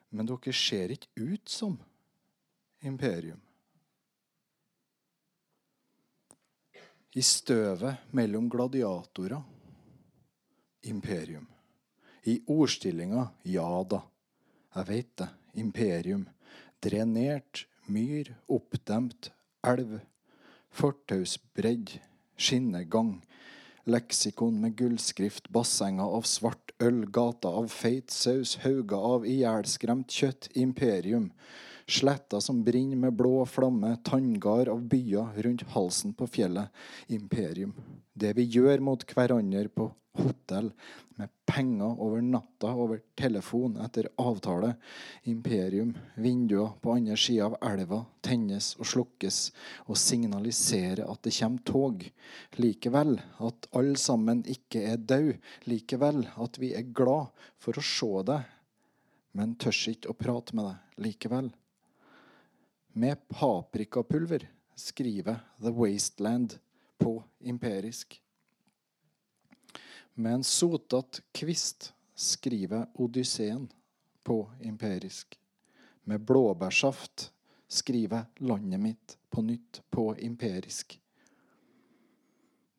Men dere ser ikke ut som imperium. I støvet mellom gladiatorer imperium. I ordstillinga ja da, jeg veit det, imperium. Drenert, myr, oppdemt, elv, fortausbredd, skinnegang leksikon med gullskrift, bassenger av svart øl, gata av feit saus, hauger av ihjelskremt kjøtt, imperium. Sletta som brenner med blå flamme, tanngard av byer rundt halsen på fjellet, imperium. Det vi gjør mot hverandre på hotell, med penger over natta, over telefon etter avtale. Imperium. Vinduer på andre sida av elva tennes og slukkes og signaliserer at det kommer tog. Likevel at alle sammen ikke er døde. Likevel at vi er glad for å se deg, men tør ikke å prate med deg likevel. Med paprikapulver skriver The Wasteland på imperisk. Med en sotat kvist skriver Odysseen på imperisk. Med blåbærsaft skriver landet mitt på nytt på imperisk.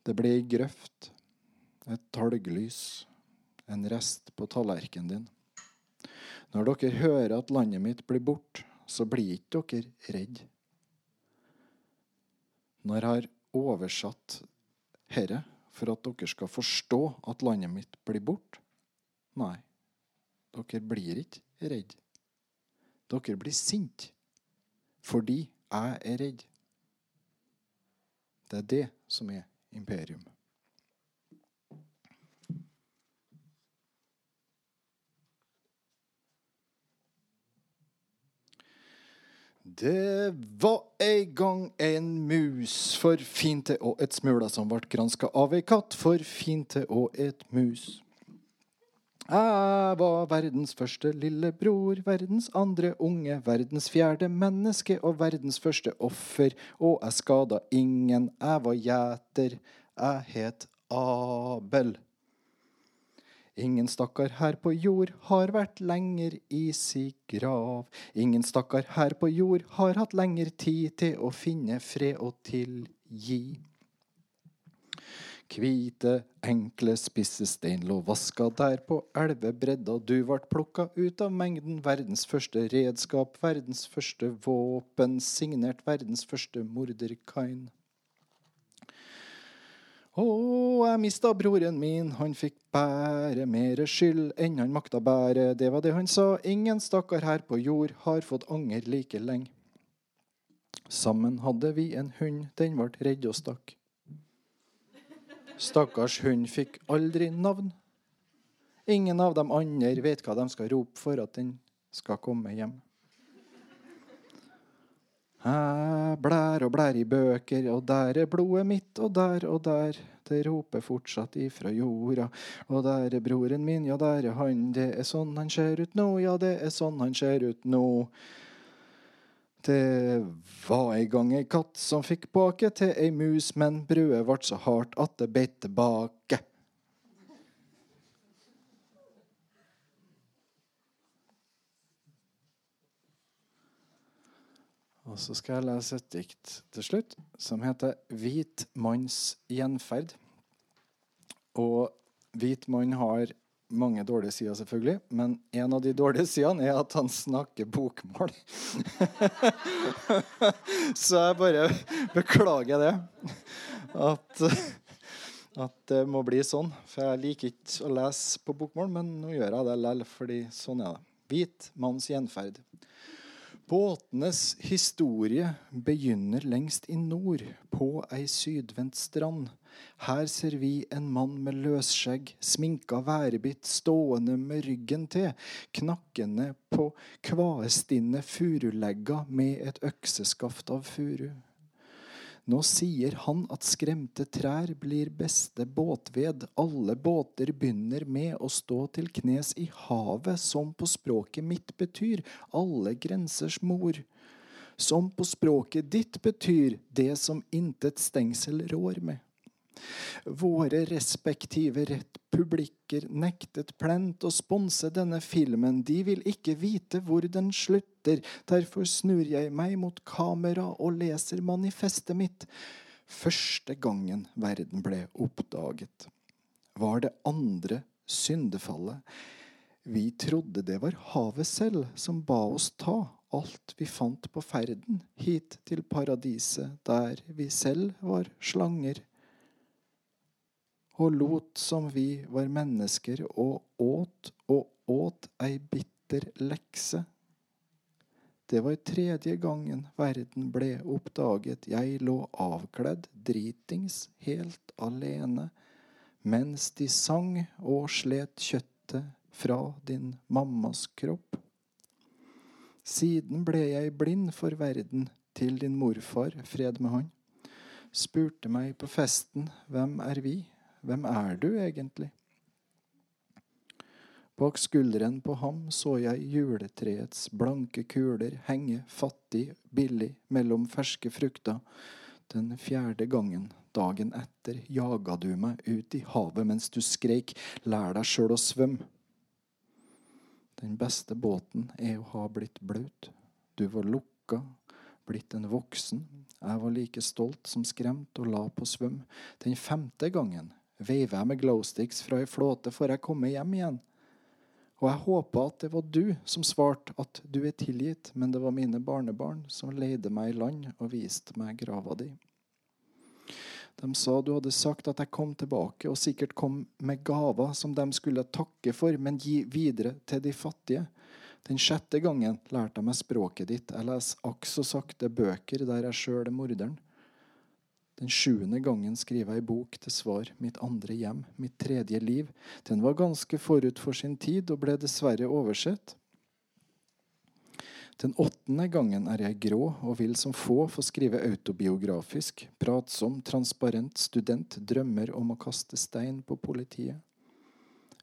Det ble ei grøft, et talglys, en rest på tallerkenen din. Når dere hører at landet mitt blir borte, så blir ikke dere redd. Når jeg har oversatt herre for at dere skal forstå at landet mitt blir borte? Nei, dere blir ikke redd. Dere blir sinte fordi jeg er redd. Det er det som er imperium. Det var en gang en mus for fint til og et smula som ble granska av ei katt for fint til og et mus. Jeg var verdens første lillebror, verdens andre unge, verdens fjerde menneske og verdens første offer, og jeg skada ingen, jeg var gjeter, jeg het Abel. Ingen stakkar her på jord har vært lenger i si grav. Ingen stakkar her på jord har hatt lengre tid til å finne fred og tilgi. Hvite, enkle, spisse lå vaska der på elvebredda. Du vart plukka ut av mengden. Verdens første redskap, verdens første våpen, signert verdens første morderkain. Å, jeg mista broren min, han fikk bære mere skyld enn han makta bære. Det var det han sa, ingen stakkar her på jord har fått anger like lenge. Sammen hadde vi en hund, den ble redd og stakk. Stakkars hund fikk aldri navn. Ingen av de andre vet hva de skal rope for at den skal komme hjem. Jeg blær og blær i bøker, og der er blodet mitt, og der og der. Det roper fortsatt ifra jorda. Og der er broren min, ja, der er han. Det er sånn han ser ut nå, ja, det er sånn han ser ut nå. Det var en gang ei katt som fikk bake til ei mus, men brødet ble så hardt at det beit tilbake. Og så skal jeg lese et dikt til slutt som heter 'Hvit manns gjenferd'. Og hvit mann har mange dårlige sider, selvfølgelig, men en av de dårlige sidene er at han snakker bokmål. så jeg bare beklager det. At, at det må bli sånn. For jeg liker ikke å lese på bokmål, men nå gjør jeg det likevel, fordi sånn er det. Hvit manns gjenferd. Båtenes historie begynner lengst i nord, på ei sydvendt strand. Her ser vi en mann med løsskjegg, sminka værbitt, stående med ryggen til, knakkende på kvaestinne furulegga med et økseskaft av furu. Nå sier han at skremte trær blir beste båtved. Alle båter begynner med å stå til knes i havet, som på språket mitt betyr alle grensers mor. Som på språket ditt betyr det som intet stengsel rår med. Våre respektive republikker nektet plent å sponse denne filmen. De vil ikke vite hvor den slutter. Derfor snur jeg meg mot kamera og leser manifestet mitt. Første gangen verden ble oppdaget, var det andre syndefallet. Vi trodde det var havet selv som ba oss ta alt vi fant på ferden hit til paradiset, der vi selv var slanger og lot som vi var mennesker, og åt og åt ei bitter lekse. Det var tredje gangen verden ble oppdaget. Jeg lå avkledd, dritings, helt alene, mens de sang og slet kjøttet fra din mammas kropp. Siden ble jeg blind for verden, til din morfar, fred med han, spurte meg på festen, hvem er vi? Hvem er du egentlig? Bak skulderen på ham så jeg juletreets blanke kuler henge fattig, billig mellom ferske frukter. Den fjerde gangen, dagen etter, jaga du meg ut i havet mens du skreik lær deg sjøl å svømme. Den beste båten er å ha blitt blaut. Du var lukka, blitt en voksen. Jeg var like stolt som skremt og la på svøm. Den femte gangen veiver jeg med glowsticks fra ei flåte før jeg kommer hjem igjen. Og jeg håpa at det var du som svarte at du er tilgitt, men det var mine barnebarn som leide meg i land og viste meg grava di. De sa du hadde sagt at jeg kom tilbake, og sikkert kom med gaver som de skulle takke for, men gi videre til de fattige. Den sjette gangen lærte jeg meg språket ditt. Jeg leser akk så sakte bøker der jeg sjøl er morderen. Den sjuende gangen skriver jeg bok til svar, mitt andre hjem, mitt tredje liv. Den var ganske forut for sin tid og ble dessverre oversett. Den åttende gangen er jeg grå og vil som få få skrive autobiografisk, pratsom, transparent student, drømmer om å kaste stein på politiet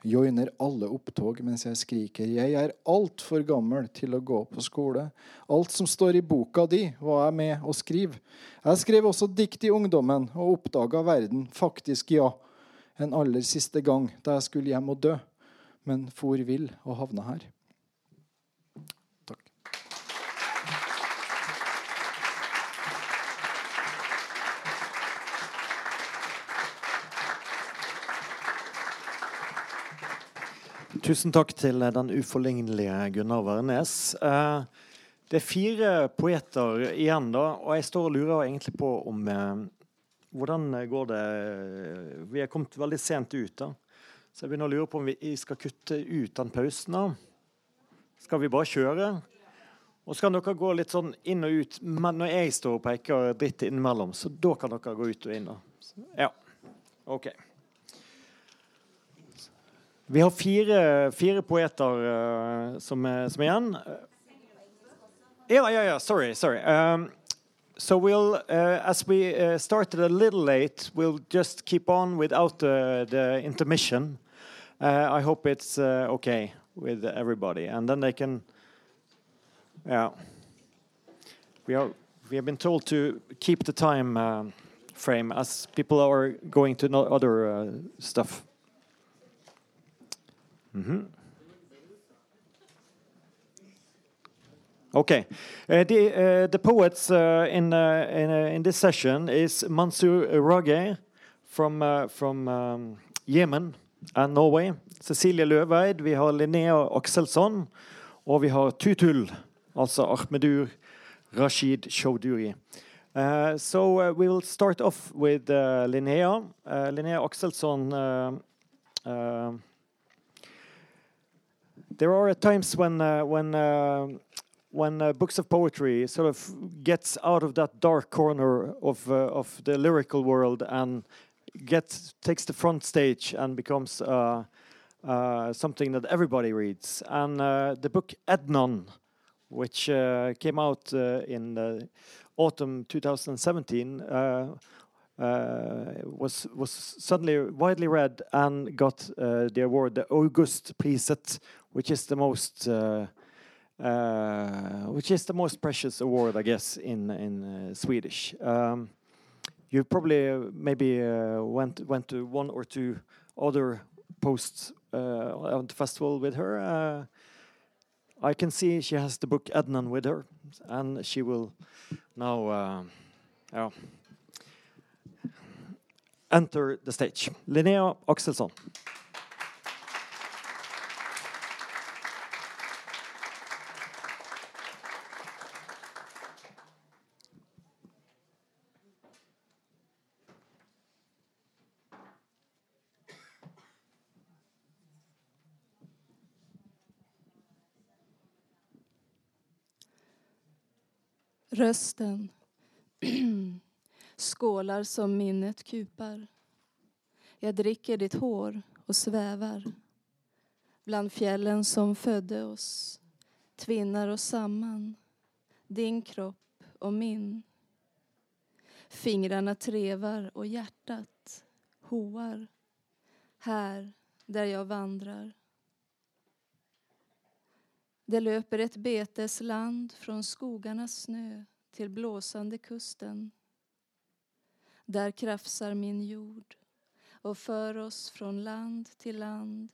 joiner alle opptog mens jeg skriker 'Jeg er altfor gammel til å gå på skole'. Alt som står i boka di, var jeg med å skrive. Jeg skrev også dikt i ungdommen og oppdaga verden. Faktisk, ja. En aller siste gang da jeg skulle hjem og dø. Men for vill og havna her. Tusen takk til den uforlignelige Gunnar Wærnes. Eh, det er fire poeter igjen, da, og jeg står og lurer egentlig på om eh, Hvordan går det Vi er kommet veldig sent ut, da. Så jeg begynner å lure på om vi skal kutte ut den pausen. da. Skal vi bare kjøre? Og så kan dere gå litt sånn inn og ut men når jeg står og peker dritt innimellom. Så da kan dere gå ut og inn. da. Ja. OK. Vi har fire, fire poeter uh, som, som, er igjen. Ja, ja, ja. Sorry. sorry. Um, so we'll, uh, as we uh, started a little late, we'll just keep on without the, the intermission. Uh, I hope it's uh, okay with everybody, and then they can. Yeah, we are. We have been told to keep the time uh, frame as people are going to other uh, stuff. Mhm. Okay. Uh, the, uh, the poets uh, in, uh, in, uh, in this session is Mansour Rage from, uh, from um, Yemen and Norway. Cecilie Løveid, vi har Linnea Akselsson, og vi har Tutul, altså Ahmedur Rashid Chaudhuri. Uh, so uh, we will start off with uh, Linnea. Linnea Akselsson. There are times when uh, when uh, when uh, books of poetry sort of gets out of that dark corner of uh, of the lyrical world and gets takes the front stage and becomes uh, uh, something that everybody reads. And the book Ednon, which came out in autumn 2017. Uh, was was suddenly widely read and got uh, the award, the August Priset, which is the most uh, which is the most precious award, I guess, in in Swedish. Um, you probably maybe went went to one or two other posts uh, on the festival with her. Uh, I can see she has the book Ednan with her, and she will now uh, enter the stage. Linnea Axelsson. Rösten skålar som minnet kupar. Jag dricker ditt hår och svävar bland fjällen som födde oss, tvinnar oss samman, din kropp och min. Fingrarna trevar och hjärtat hoar här där jag vandrar. Det löper ett betesland från skogarnas snö till blåsande kusten. Där krafsar min jord och för oss från land till land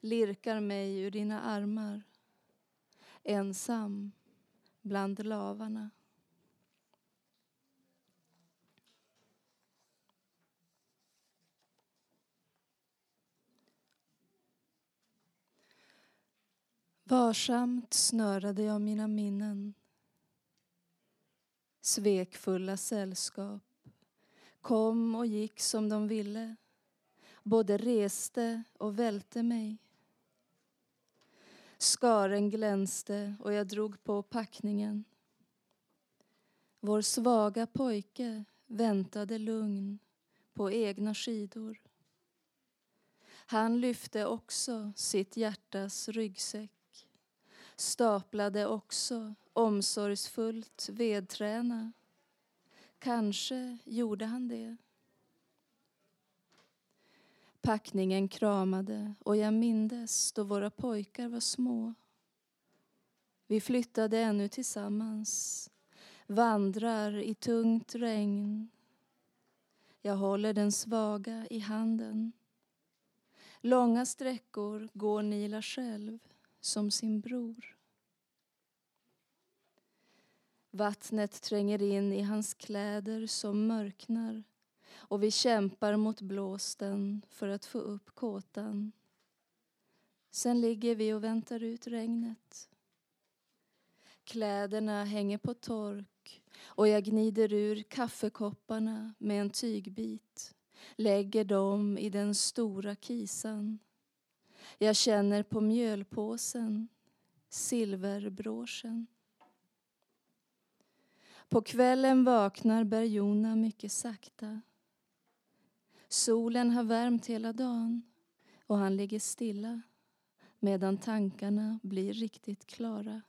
lirkar mig ur dina armar ensam bland lavarna. Varsamt snörade jag mina minnen svekfulla sällskap kom och gick som de ville både reste och välte mig. Skaren glänste och jag drog på packningen. Vår svaga pojke väntade lugn på egna skidor. Han lyfte också sitt hjärtas ryggsäck staplade också omsorgsfullt vedträna. Kanske gjorde han det. Packningen kramade och jag mindes då våra pojkar var små. Vi flyttade ännu tillsammans, vandrar i tungt regn. Jag håller den svaga i handen. Långa sträckor går Nila själv som sin bror. Vattnet tränger in i hans kläder som mörknar och vi kämpar mot blåsten för att få upp kåtan. Sen ligger vi och väntar ut regnet. Kläderna hänger på tork och jag gnider ur kaffekopparna med en tygbit lägger dem i den stora kisan jag känner på mjölpåsen, silverbråsen. På kvällen vaknar Berjona mycket sakta. Solen har värmt hela dagen och han ligger stilla medan tankarna blir riktigt klara.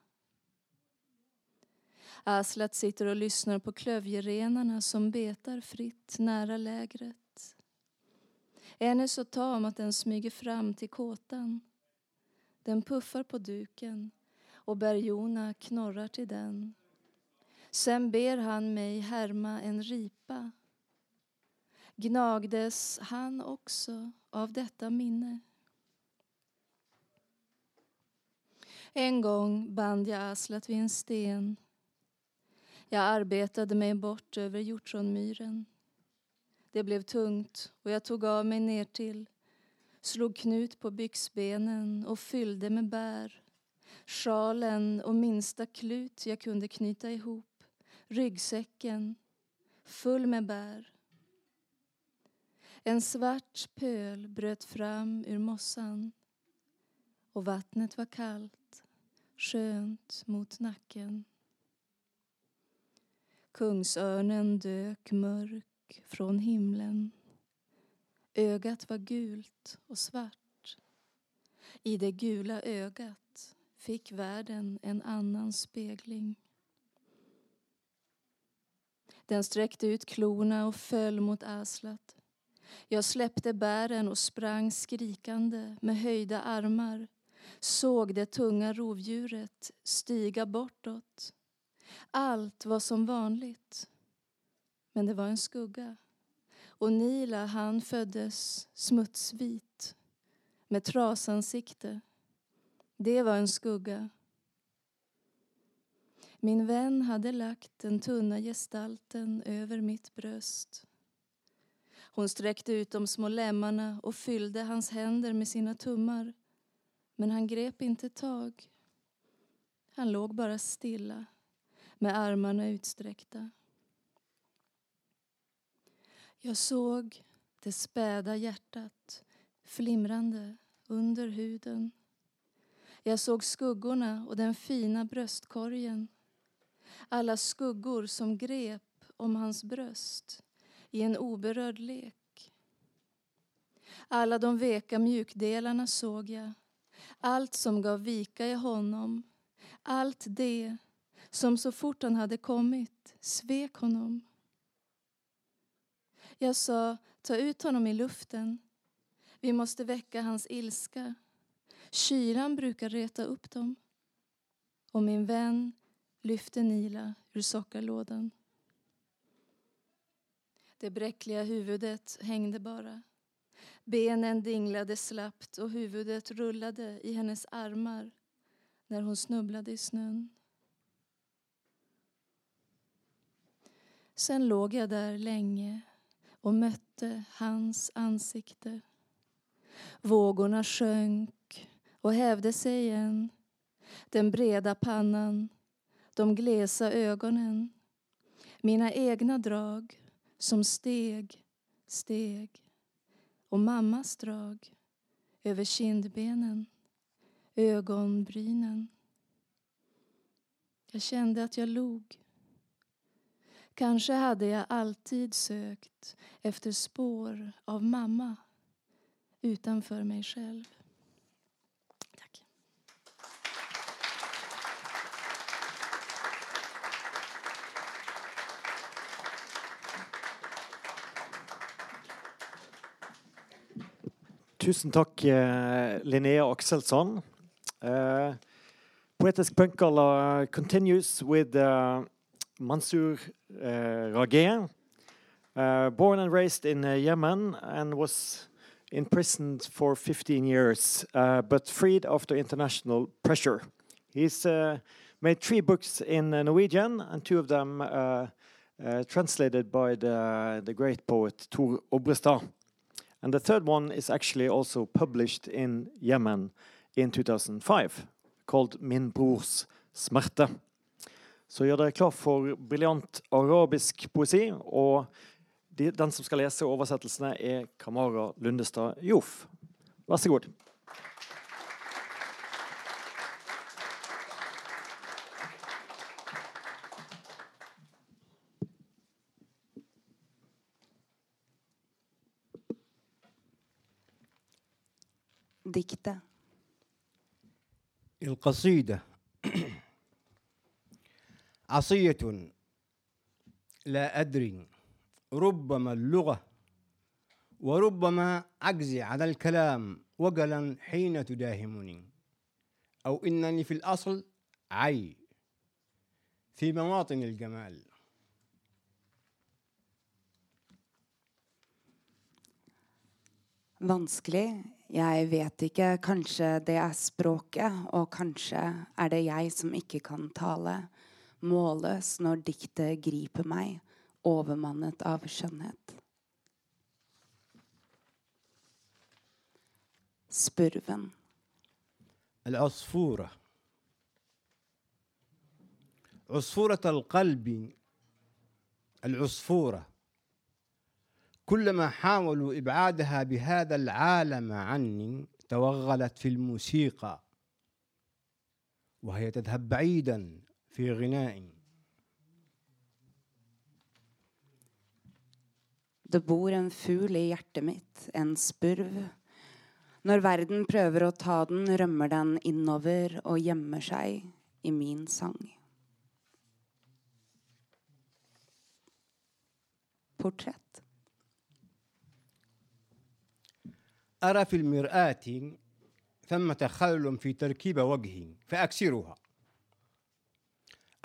Aslat sitter och lyssnar på klövjerenarna som betar fritt nära lägret. En är så tam att den smyger fram till kåtan. Den puffar på duken och Berjona knorrar till den. Sen ber han mig härma en ripa. Gnagdes han också av detta minne? En gång band jag Aslat vid en sten. Jag arbetade mig bort över hjortronmyren. Det blev tungt och jag tog av mig ner till slog knut på byxbenen och fyllde med bär. Sjalen och minsta klut jag kunde knyta ihop. Ryggsäcken full med bär. En svart pöl bröt fram ur mossan och vattnet var kallt, skönt mot nacken. Kungsörnen dök mörk från himlen. Ögat var gult och svart. I det gula ögat fick världen en annan spegling. Den sträckte ut klorna och föll mot Aslat. Jag släppte bären och sprang skrikande med höjda armar såg det tunga rovdjuret stiga bortåt. Allt var som vanligt, men det var en skugga. Och Nila, han föddes smutsvit med trasansikte. Det var en skugga. Min vän hade lagt den tunna gestalten över mitt bröst. Hon sträckte ut de små lemmarna och fyllde hans händer med sina tummar. Men han grep inte tag. Han låg bara stilla med armarna utsträckta. Jag såg det späda hjärtat flimrande under huden. Jag såg skuggorna och den fina bröstkorgen. Alla skuggor som grep om hans bröst i en oberörd lek. Alla de veka mjukdelarna såg jag. Allt som gav vika i honom. Allt det som så fort han hade kommit svek honom. Jag sa, ta ut honom i luften. Vi måste väcka hans ilska. Kylan brukar reta upp dem. Och min vän lyfte Nila ur sockerlådan. Det bräckliga huvudet hängde bara. Benen dinglade slappt och huvudet rullade i hennes armar när hon snubblade i snön. Sen låg jag där länge och mötte hans ansikte. Vågorna sjönk och hävde sig igen. Den breda pannan, de glesa ögonen. Mina egna drag som steg, steg. Och mammas drag över kindbenen, ögonbrynen. Jag kände att jag log. Kanske hade jag alltid sökt efter spår av mamma utanför mig själv. Tusen takk, eh, Linnea Akselsson. Uh, Poetisk Punkgalla continues with uh, Mansour uh, Rageh, uh, born and raised in Yemen and was imprisoned for 15 years, but freed after international pressure. He's made three books in Norwegian, and two of them translated by the, the great poet Tor Obrestad. And the third one is actually also published in Yemen in 2005, called Min brors smerte. Så gjør dere klar for briljant arabisk poesi. Og de, den som skal lese oversettelsene, er Kamara Lundestad Joff. Vær så god. Diktet. القصيدة. عصية. لا أدري. ربما اللغة. وربما عجزي عن الكلام وجلا حين تداهمني. أو إنني في الأصل عي. في مواطن الجمال. Vanskelig? Jeg vet ikke. Kanskje det er språket, og kanskje er det jeg som ikke kan tale. Målløs når diktet griper meg, overmannet av skjønnhet. Spurven. العصفورة عصفورة القلب العصفورة كلما حاولوا إبعادها بهذا العالم عني توغلت في الموسيقى وهي تذهب بعيدا في غناء Det bor en fugl i hjertet mitt, en spurv. Når verden prøver å ta den, rømmer den innover og gjemmer seg i min sang. Portrett. أرى في المرآة ثمة خلل في تركيب وجهي فأكسرها.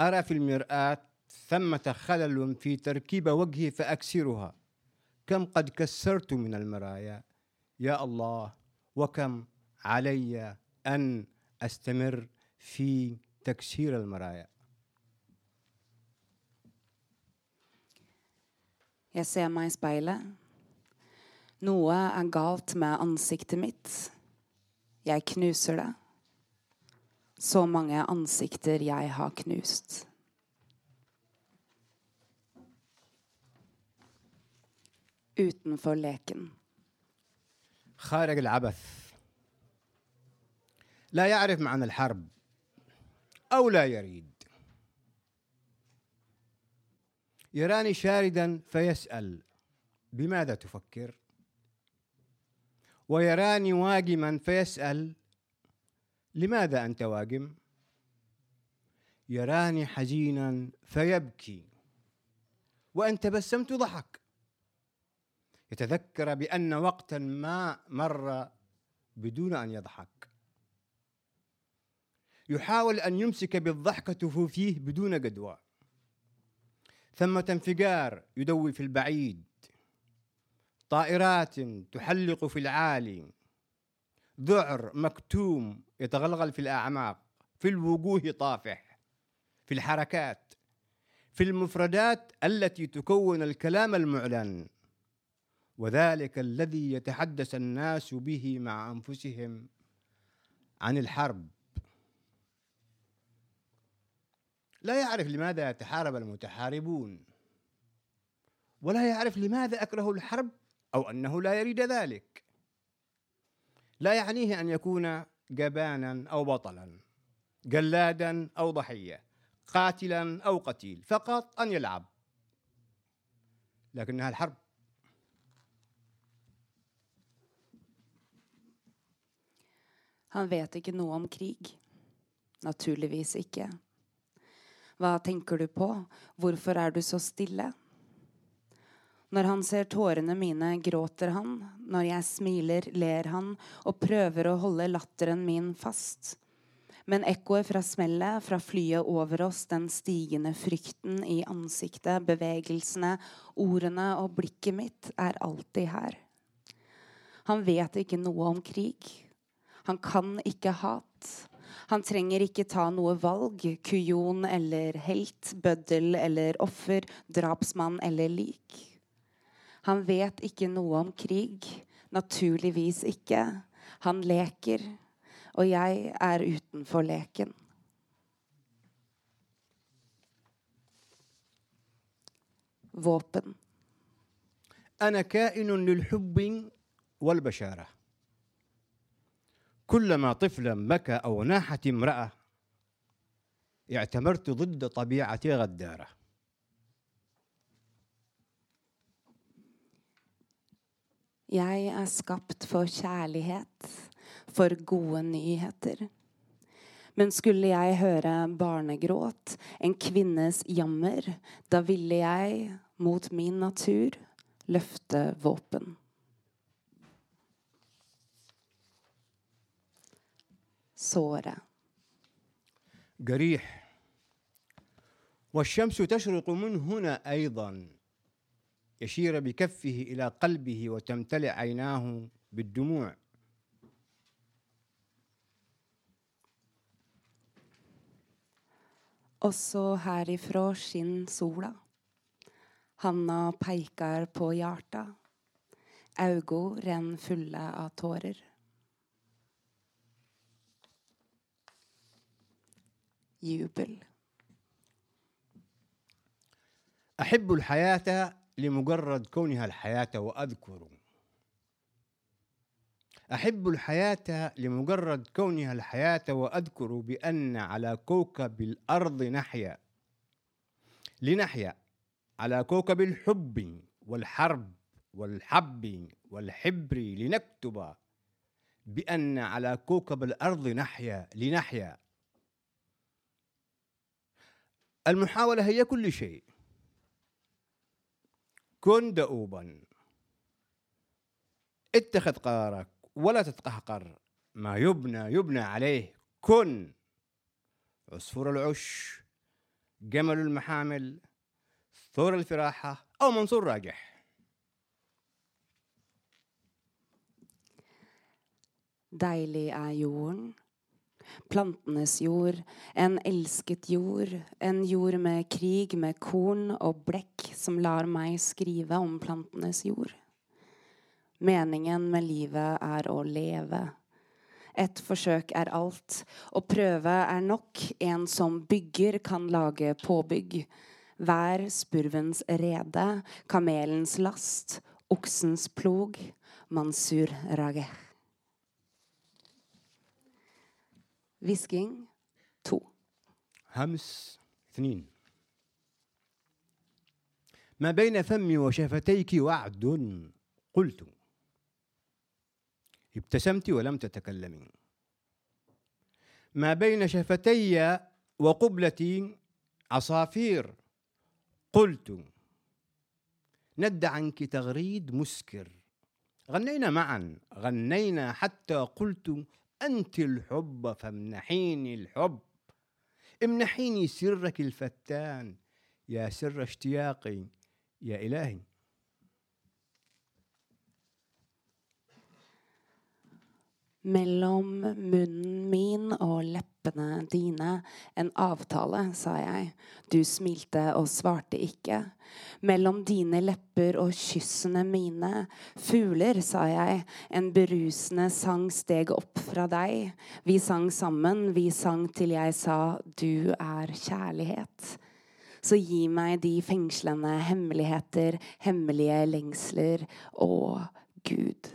أرى في المرآة ثمة خلل في تركيب وجهي فأكسرها. كم قد كسرت من المرايا. يا الله وكم علي أن أستمر في تكسير المرايا. Jeg ser meg i speilet. Noe er galt med ansiktet mitt. Jeg knuser det. Så mange ansikter jeg har knust. Utenfor leken. خارج العبث لا يعرف معنى الحرب أو لا يريد يراني شاردا فيسأل بماذا تفكر ويراني واجما فيسأل لماذا أنت واجم؟ يراني حزينا فيبكي. وإن تبسمت ضحك. يتذكر بأن وقتا ما مر بدون أن يضحك. يحاول أن يمسك بالضحكة فيه بدون جدوى. ثمة انفجار يدوي في البعيد. طائرات تحلق في العالي ذعر مكتوم يتغلغل في الأعماق في الوجوه طافح في الحركات في المفردات التي تكون الكلام المعلن. وذلك الذي يتحدث الناس به مع أنفسهم عن الحرب. لا يعرف لماذا يتحارب المتحاربون ولا يعرف لماذا اكره الحرب أو أنه لا يريد ذلك لا يعنيه أن يكون جبانا أو بطلا جلادا أو ضحية قاتلا أو قتيل فقط أن يلعب لكنها الحرب Han vet ikke noe om krig. Naturligvis ikke. Hva tenker du på? Hvorfor er du så stille? Når han ser tårene mine, gråter han. Når jeg smiler, ler han og prøver å holde latteren min fast. Men ekkoet fra smellet, fra flyet over oss, den stigende frykten i ansiktet, bevegelsene, ordene og blikket mitt er alltid her. Han vet ikke noe om krig. Han kan ikke hat. Han trenger ikke ta noe valg, kujon eller helt, bøddel eller offer, drapsmann eller lik. Han vet ikke noe om krig. Naturligvis ikke. Han leker, og jeg er utenfor leken. Våpen. أنا كائن للحب والبشارة كلما طفلا بكى أو ناحت امرأة اعتبرت ضد طبيعتي غدارة Jeg er skapt for kjærlighet, for gode nyheter. Men skulle jeg høre barnegråt, en kvinnes jammer, da ville jeg mot min natur løfte våpen. Såre. قريح والشمس تشرق من هنا ايضا يشير بكفه إلى قلبه وتمتلئ عيناه بالدموع Også herifra skinn sola. Hanna peikar på hjarta. Augo renn fulle av tårer. Jubel. احب الحياة لمجرد كونها الحياة واذكر أحب الحياة لمجرد كونها الحياة واذكر بأن على كوكب الأرض نحيا. لنحيا على كوكب الحب والحرب والحب والحبر لنكتب بأن على كوكب الأرض نحيا لنحيا. المحاولة هي كل شيء. كن دؤوبا. اتخذ قرارك ولا تتقهقر. ما يبنى يبنى عليه. كن. عصفور العش جمل المحامل ثور الفراحة أو منصور راجح. Er jorden. Plantenes jord, en elsket jord, en jord med krig, med korn og blekk som lar meg skrive om plantenes jord. Meningen med livet er å leve. Et forsøk er alt, å prøve er nok. En som bygger, kan lage påbygg. Vær spurvens rede, kamelens last, oksens plog. Mansur Rageh. Hvisking to. همس اثنين ما بين فمي وشفتيك وعد قلت ابتسمت ولم تتكلمي ما بين شفتي وقبلتي عصافير قلت ند عنك تغريد مسكر غنينا معا غنينا حتى قلت أنت الحب فامنحيني الحب. امنحيني سرك الفتان. يا سر اشتياقي يا إلهي. Mellom munnen min og leppene dine en avtale, sa jeg. Du smilte og svarte ikke. Mellom dine lepper og kyssene mine. Fugler, sa jeg. En berusende sang steg opp fra deg. Vi sang sammen, vi sang til jeg sa du er kjærlighet. Så gi meg de fengslende hemmeligheter, hemmelige lengsler og Gud.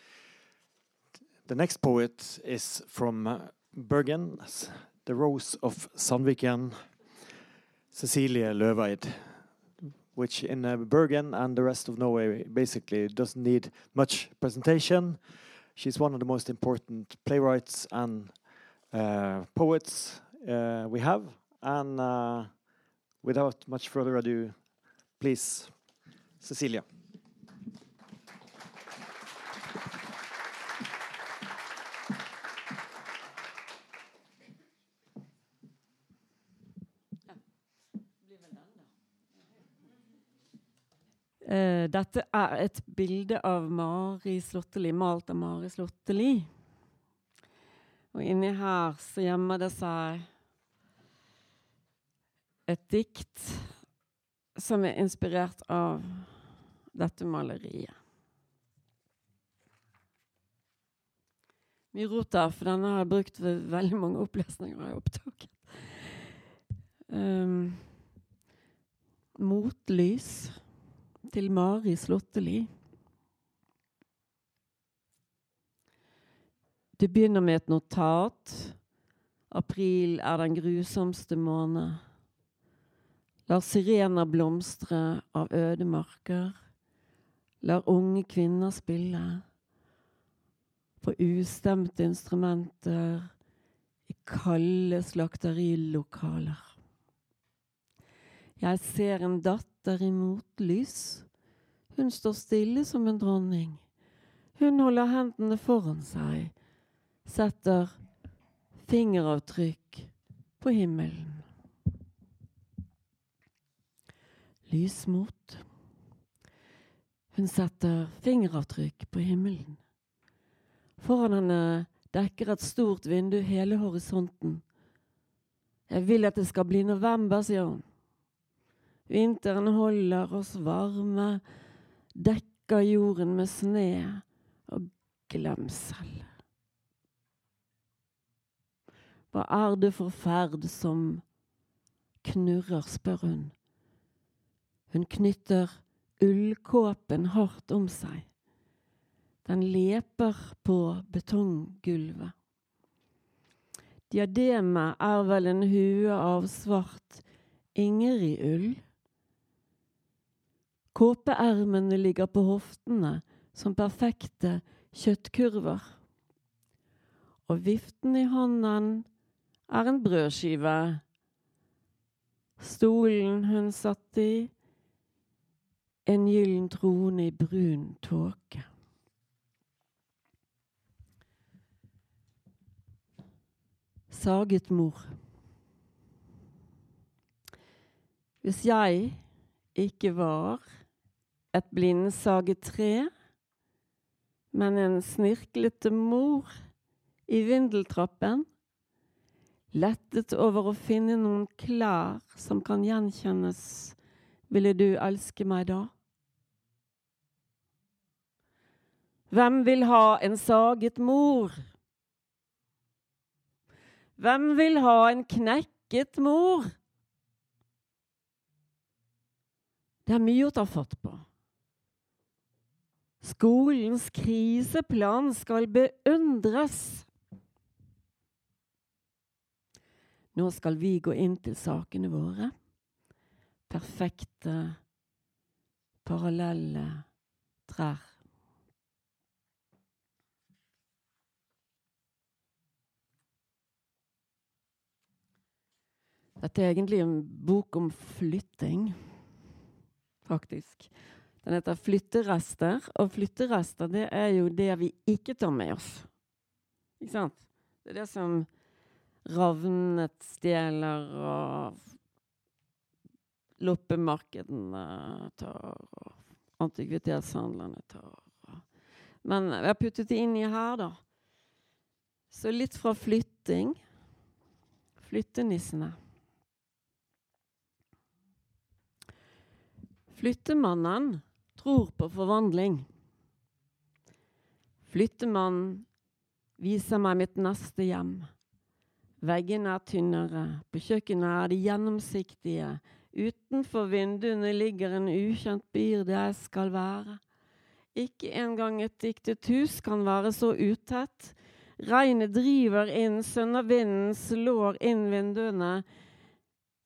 the next poet is from uh, Bergen, The Rose of Sandviken, Cecilie Løveid, which in uh, Bergen and the rest of Norway basically doesn't need much presentation. She's one of the most important playwrights and uh, poets uh, we have. And uh, without much further ado, please, Cecilia. Eh, dette er et bilde av Mari Slotteli, malt av Mari Slotteli. Og inni her så gjemmer det seg et dikt som er inspirert av dette maleriet. mye rot der, for denne har jeg brukt ved veldig mange opplesninger. har jeg opptaket. Um, motlys til Mari Slåtteli. Det begynner med et notat. April er den grusomste måned. Lar sirener blomstre av ødemarker. Lar unge kvinner spille på ustemte instrumenter i kalde slakterilokaler. Jeg ser en datter i motlys. Hun står stille som en dronning. Hun holder hendene foran seg, setter fingeravtrykk på himmelen. Lysmot. Hun setter fingeravtrykk på himmelen. Foran henne dekker et stort vindu hele horisonten. Jeg vil at det skal bli november, sier hun. Vinteren holder oss varme, dekker jorden med sne og glemsel. Hva er det for ferd som knurrer, spør hun. Hun knytter ullkåpen hardt om seg. Den leper på betonggulvet. Diademet er vel en hue av svart Ingrid-ull. Kåpeermene ligger på hoftene som perfekte kjøttkurver. Og viften i hånden er en brødskive. Stolen hun satt i, en gyllen trone i brun tåke. Saget mor. Hvis jeg ikke var et blindsagetre, men en snirklete mor i vindeltrappen, lettet over å finne noen klær som kan gjenkjennes, ville du elske meg da? Hvem vil ha en saget mor? Hvem vil ha en knekket mor? Det er mye å ta fatt på. Skolens kriseplan skal beundres. Nå skal vi gå inn til sakene våre. Perfekte, parallelle trær. Dette er egentlig en bok om flytting, faktisk. Den heter 'Flytterester', og flytterester det er jo det vi ikke tar med oss. Ikke sant? Det er det som ravnet stjeler, og loppemarkedene tar, og antikvitetshandlerne tar. Men vi har puttet det inn i her, da. Så litt fra flytting. Flyttenissene. Flyttemannen tror på forvandling. Flyttemannen viser meg mitt neste hjem. Veggene er tynnere, på kjøkkenet er de gjennomsiktige. Utenfor vinduene ligger en ukjent byr der jeg skal være. Ikke engang et diktet hus kan være så utett. Regnet driver inn, sønnavinden slår inn vinduene.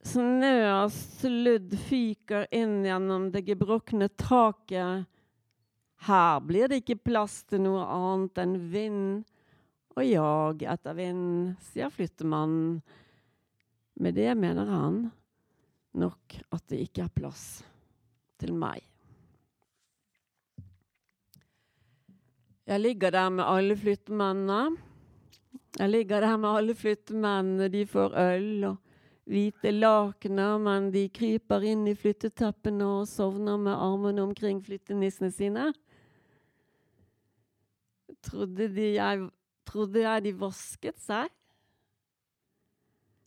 Snø og sludd fyker inn gjennom det gebrokne taket. Her blir det ikke plass til noe annet enn vind og jag etter vind, sier flyttemannen. Med det mener han nok at det ikke er plass til meg. Jeg ligger der med alle flyttemennene. Jeg ligger der med alle flyttemennene. De får øl og hvite lakener, men de kryper inn i flytteteppene og sovner med armene omkring flyttenissene sine. Trodde, de jeg, trodde jeg de vasket seg?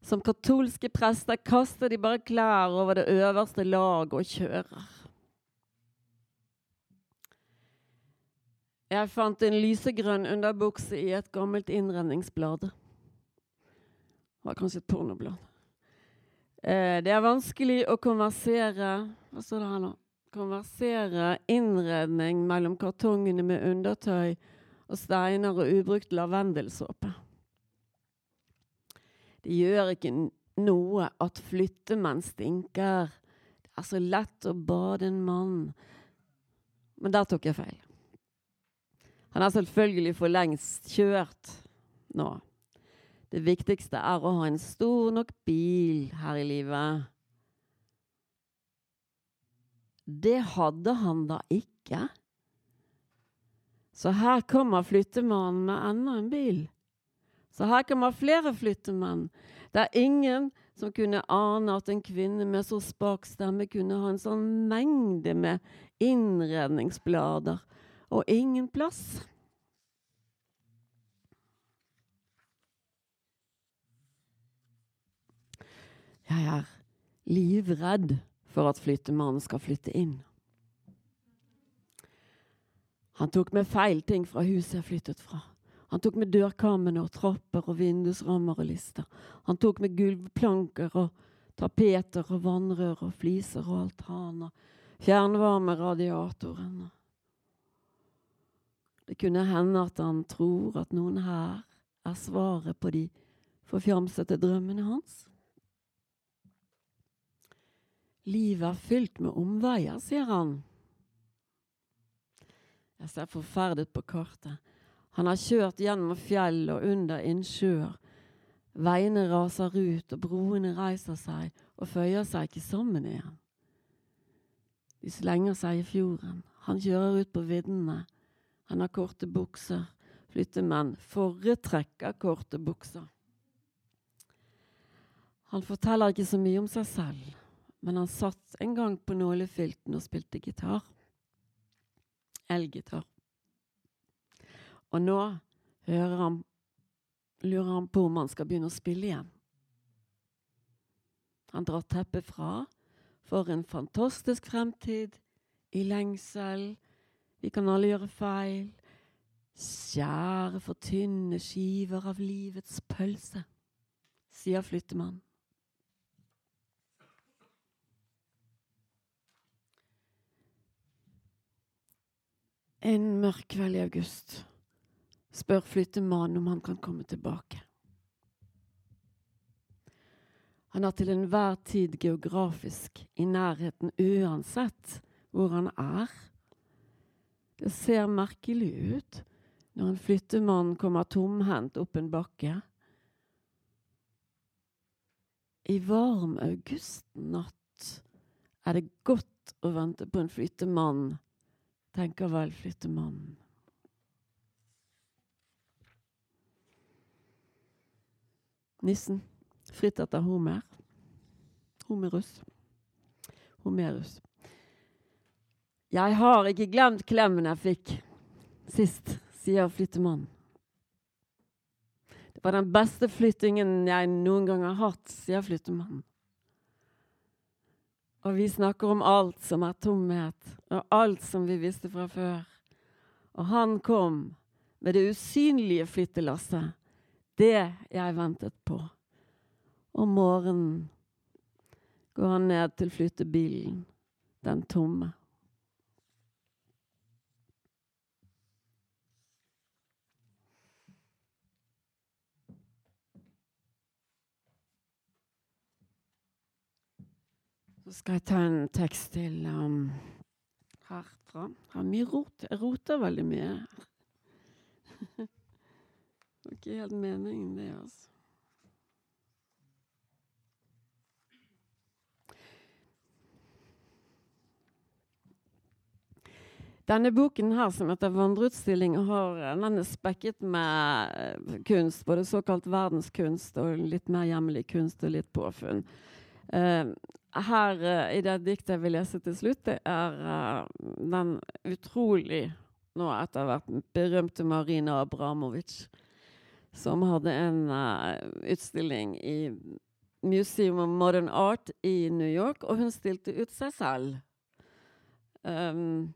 Som katolske prester kaster de bare klær over det øverste laget og kjører. Jeg fant en lysegrønn underbukse i et gammelt innredningsblad. Det var kanskje et pornoblad. Eh, det er vanskelig å konversere Hva står det her nå? Konversere innredning mellom kartongene med undertøy og steiner og ubrukt lavendelsåpe. Det gjør ikke noe at flyttemenn stinker. Det er så lett å bade en mann. Men der tok jeg feil. Han er selvfølgelig for lengst kjørt nå. Det viktigste er å ha en stor nok bil her i livet. Det hadde han da ikke. Så her kommer flyttemannen med enda en bil. Så her kommer flere flyttemenn. Det er ingen som kunne ane at en kvinne med så spak stemme kunne ha en sånn mengde med innredningsblader og ingen plass. Jeg er livredd for at flyttemannen skal flytte inn. Han tok med feil ting fra huset jeg flyttet fra. Han tok med dørkammene og trapper og vindusrammer og lister. Han tok med gulvplanker og tapeter og vannrør og fliser og altaner. Fjernvarmeradiatoren. Det kunne hende at han tror at noen her er svaret på de forfjamsete drømmene hans. Livet er fylt med omveier, sier han. Jeg ser forferdet på kartet. Han har kjørt gjennom fjell og under innsjøer. Veiene raser ut, og broene reiser seg og føyer seg ikke sammen igjen. De slenger seg i fjorden. Han kjører ut på viddene. Han har korte bukser. Flyttemenn foretrekker korte bukser. Han forteller ikke så mye om seg selv men han satt en gang på nålefylten og spilte gitar. Elgitar. Og nå han, lurer han på om han skal begynne å spille igjen. Han drar teppet fra for en fantastisk fremtid, i lengsel. Vi kan alle gjøre feil. Skjære for tynne skiver av livets pølse, sier flyttemannen. En mørk kveld i august spør flyttemannen om han kan komme tilbake. Han er til enhver tid geografisk i nærheten uansett hvor han er. Det ser merkelig ut når en flyttemann kommer tomhendt opp en bakke. I varm augustnatt er det godt å vente på en flyttemann tenker vel flyttemannen. Nissen, fritt etter Homer. Homerus. Homerus. Jeg har ikke glemt klemmen jeg fikk sist, sier flyttemannen. Det var den beste flyttingen jeg noen gang har hatt, sier flyttemannen. Og vi snakker om alt som er tomhet, og alt som vi visste fra før. Og han kom med det usynlige flyttelasset, det jeg ventet på. Om morgenen går han ned til flyttebilen, den tomme. Så skal jeg ta en tekst til um, herfra. Har mye rot. Jeg roter veldig mye. det var ikke helt meningen, det, altså. Denne boken her, som heter 'Vandreutstilling', har, den er spekket med eh, kunst. Både såkalt verdenskunst og litt mer hjemlig kunst og litt påfunn. Uh, her uh, i det diktet jeg vil lese til slutt, det er uh, den utrolig nå etter hvert berømte Marina Abramovic, som hadde en utstilling i Museum of Modern Art i New York, og hun stilte ut seg selv. Um,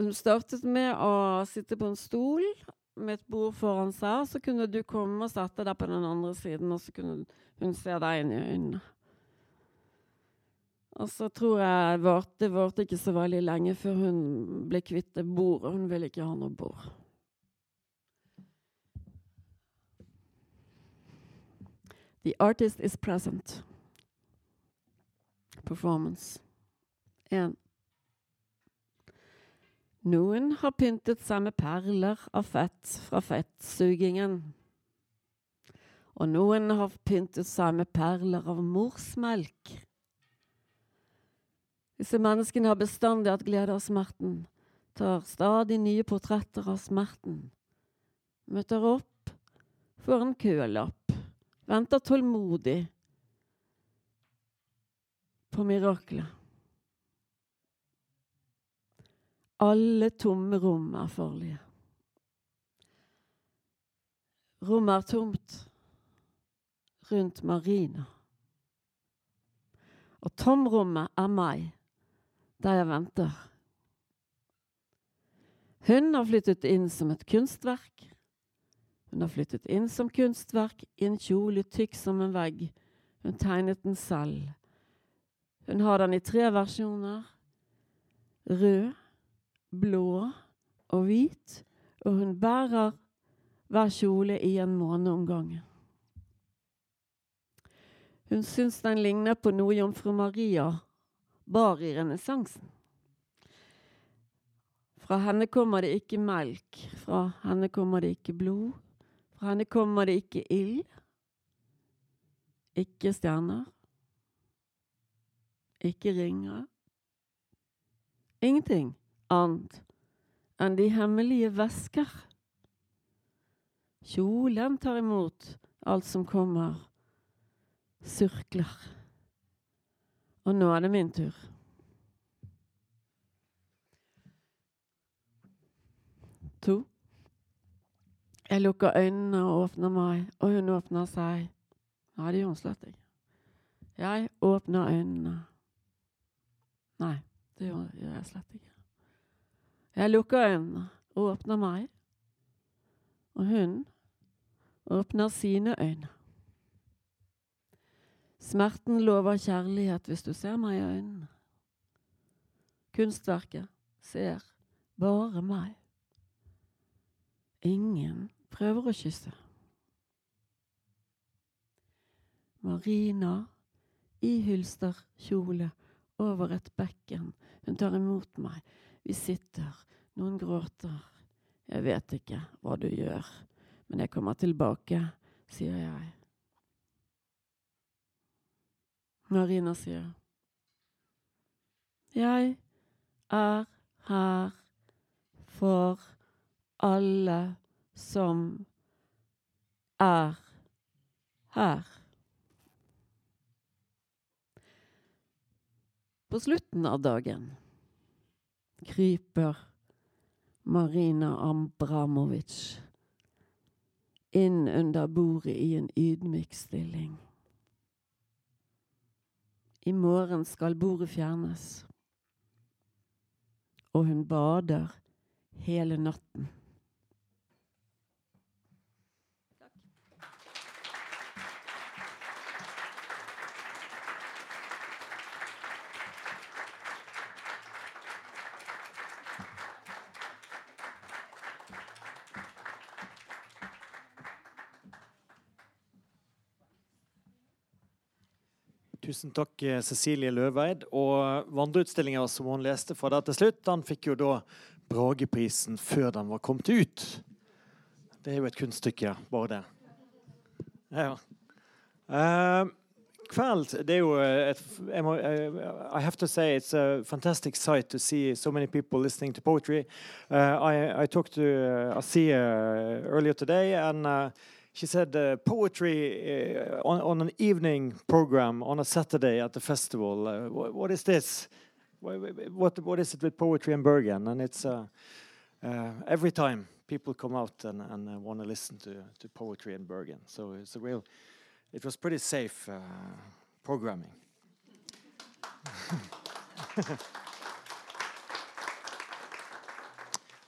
Hun startet med å sitte på en stol med et bord foran seg. Så kunne du komme og sette deg på den andre siden, og så kunne hun se deg inn i øynene. Og så tror jeg vart, det varte ikke så veldig lenge før hun ble kvitt det bordet. Hun ville ikke ha noe bord. The artist is present. Performance. 1. Noen har pyntet seg med perler av fett fra fettsugingen. Og noen har pyntet seg med perler av morsmelk. Disse menneskene har bestandig hatt glede av smerten, tar stadig nye portretter av smerten. Møter opp, får en kølapp, venter tålmodig på miraklet. Alle tomme rom er farlige. Rommet er tomt rundt Marina. Og tomrommet er meg, der jeg venter. Hun har flyttet inn som et kunstverk. Hun har flyttet inn som kunstverk i en kjole tykk som en vegg. Hun tegnet den selv. Hun har den i tre versjoner. Rød, blå og hvit, og hun bærer hver kjole i en måned om gangen. Hun syns den ligner på noe jomfru Maria bar i renessansen. Fra henne kommer det ikke melk, fra henne kommer det ikke blod, fra henne kommer det ikke ild, ikke stjerner, ikke ringer. Ingenting annet enn de hemmelige væsker. Kjolen tar imot alt som kommer, surkler. Og nå er det min tur. To. Jeg lukker øynene og åpner meg, og hun åpner seg. Nei, det gjør hun slett ikke. Jeg åpner øynene. Nei, det gjør jeg slett ikke. Jeg lukker øynene og åpner meg, og hun åpner sine øyne. Smerten lover kjærlighet hvis du ser meg i øynene. Kunstverket ser bare meg. Ingen prøver å kysse. Marina i hylsterkjole over et bekken. Hun tar imot meg. Vi sitter, noen gråter. Jeg vet ikke hva du gjør, men jeg kommer tilbake, sier jeg. Marina sier, jeg er her for alle som er her. På slutten av dagen kryper Marina Abramovic inn under bordet i en ydmyk stilling. I morgen skal bordet fjernes, og hun bader hele natten. Tusen takk, eh, Cecilie Løveid. Og vandreutstillinga som hun leste fra der til slutt, den fikk jo da Brageprisen før den var kommet ut. Det er jo et kunststykke, bare det. Ja. Uh, kveld, det er jo et jeg må, I have to say it's a fantastic sight to see so many people listening to poetry. Uh, I, I talked to uh, Asia earlier today, and uh, she said uh, poetry uh, on, on, an evening program on a Saturday at the festival. Uh, what, what is this? What, what is it with poetry in Bergen? And it's uh, uh, every time people come out and, and uh, want to listen to, poetry in Bergen. So it's a real, it was pretty safe programming.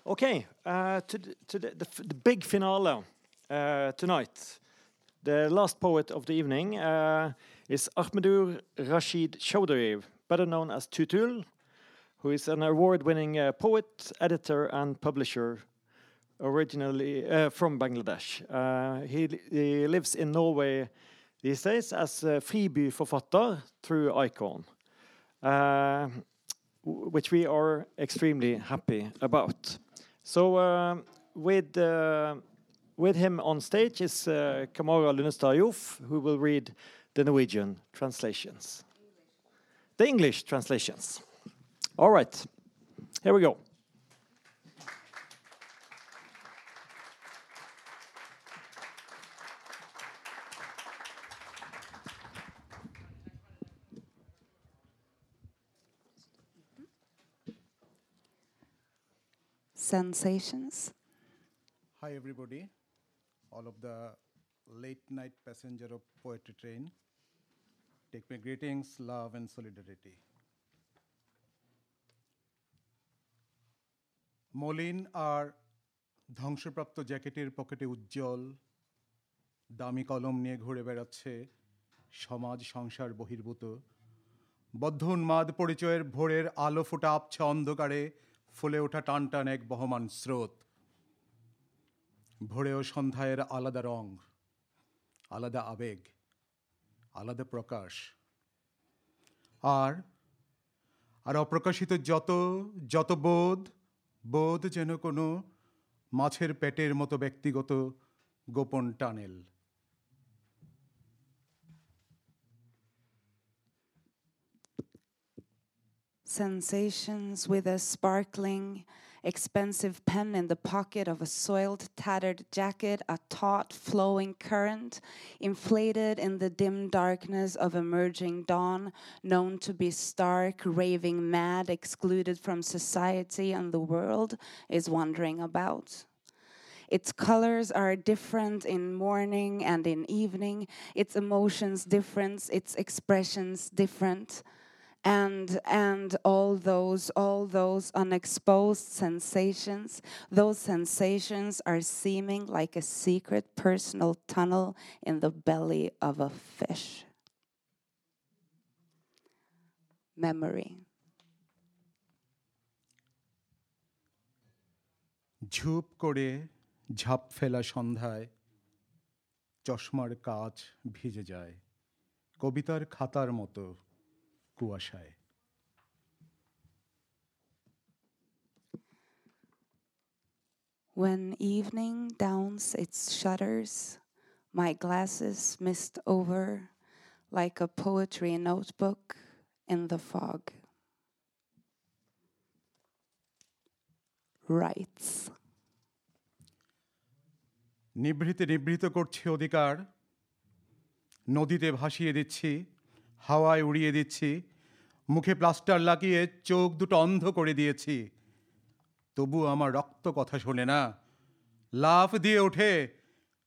Okay, to, the, to the, the, the big finale uh, tonight. The last poet of the evening uh, is Ahmedur Rashid Chowdhury, better known as Tutul, who is an award-winning uh, poet, editor, and publisher, originally uh, from Bangladesh. Uh, he, he lives in Norway these days as a fribyforfatter through Icon. Uh, which we are extremely happy about. So um, with uh, with him on stage is uh, Kamara Lunestad Joff, who will read the Norwegian translations, the English translations. All right, here we go. Sensations. Hi, everybody. All of the late night passenger of poetry train. Take my greetings, love, and solidarity. মলিন আর ধ্বংসপ্রাপ্ত জ্যাকেটের পকেটে উজ্জ্বল দামি কলম নিয়ে ঘুরে বেড়াচ্ছে সমাজ সংসার বহির্ভূত বদ্ধ উন্মাদ পরিচয়ের ভোরের আলো ফোটা আপছে অন্ধকারে ফুলে ওঠা টান টান এক বহমান স্রোত ভোরে ও সন্ধ্যায়ের আলাদা রং আলাদা আবেগ আলাদা প্রকাশ। আর আর অপ্রকাশিত যত যত বোধ বোধ যেন কোনো মাছের পেটের মতো ব্যক্তিগত গোপন tunnel. Sensations with a sparkling, expensive pen in the pocket of a soiled, tattered jacket, a taut, flowing current, inflated in the dim darkness of emerging dawn, known to be stark, raving mad, excluded from society and the world, is wandering about. Its colors are different in morning and in evening, its emotions different, its expressions different and and all those all those unexposed sensations those sensations are seeming like a secret personal tunnel in the belly of a fish memory ঝুপ করে ঝাপ ফেলা সন্ধ্যায় চশমার কাচ ভিজে যায় কবিতার খাতার মতো কুয়াশায় When evening downs its shutters, my glasses mist over like a poetry notebook in the fog. Writes. নিভৃতে নিবৃত করছি অধিকার নদীতে ভাসিয়ে দিচ্ছি হাওয়ায় উড়িয়ে দিচ্ছি মুখে প্লাস্টার লাগিয়ে চোখ দুটো অন্ধ করে দিয়েছি তবু আমার রক্ত কথা শোনে না লাফ দিয়ে ওঠে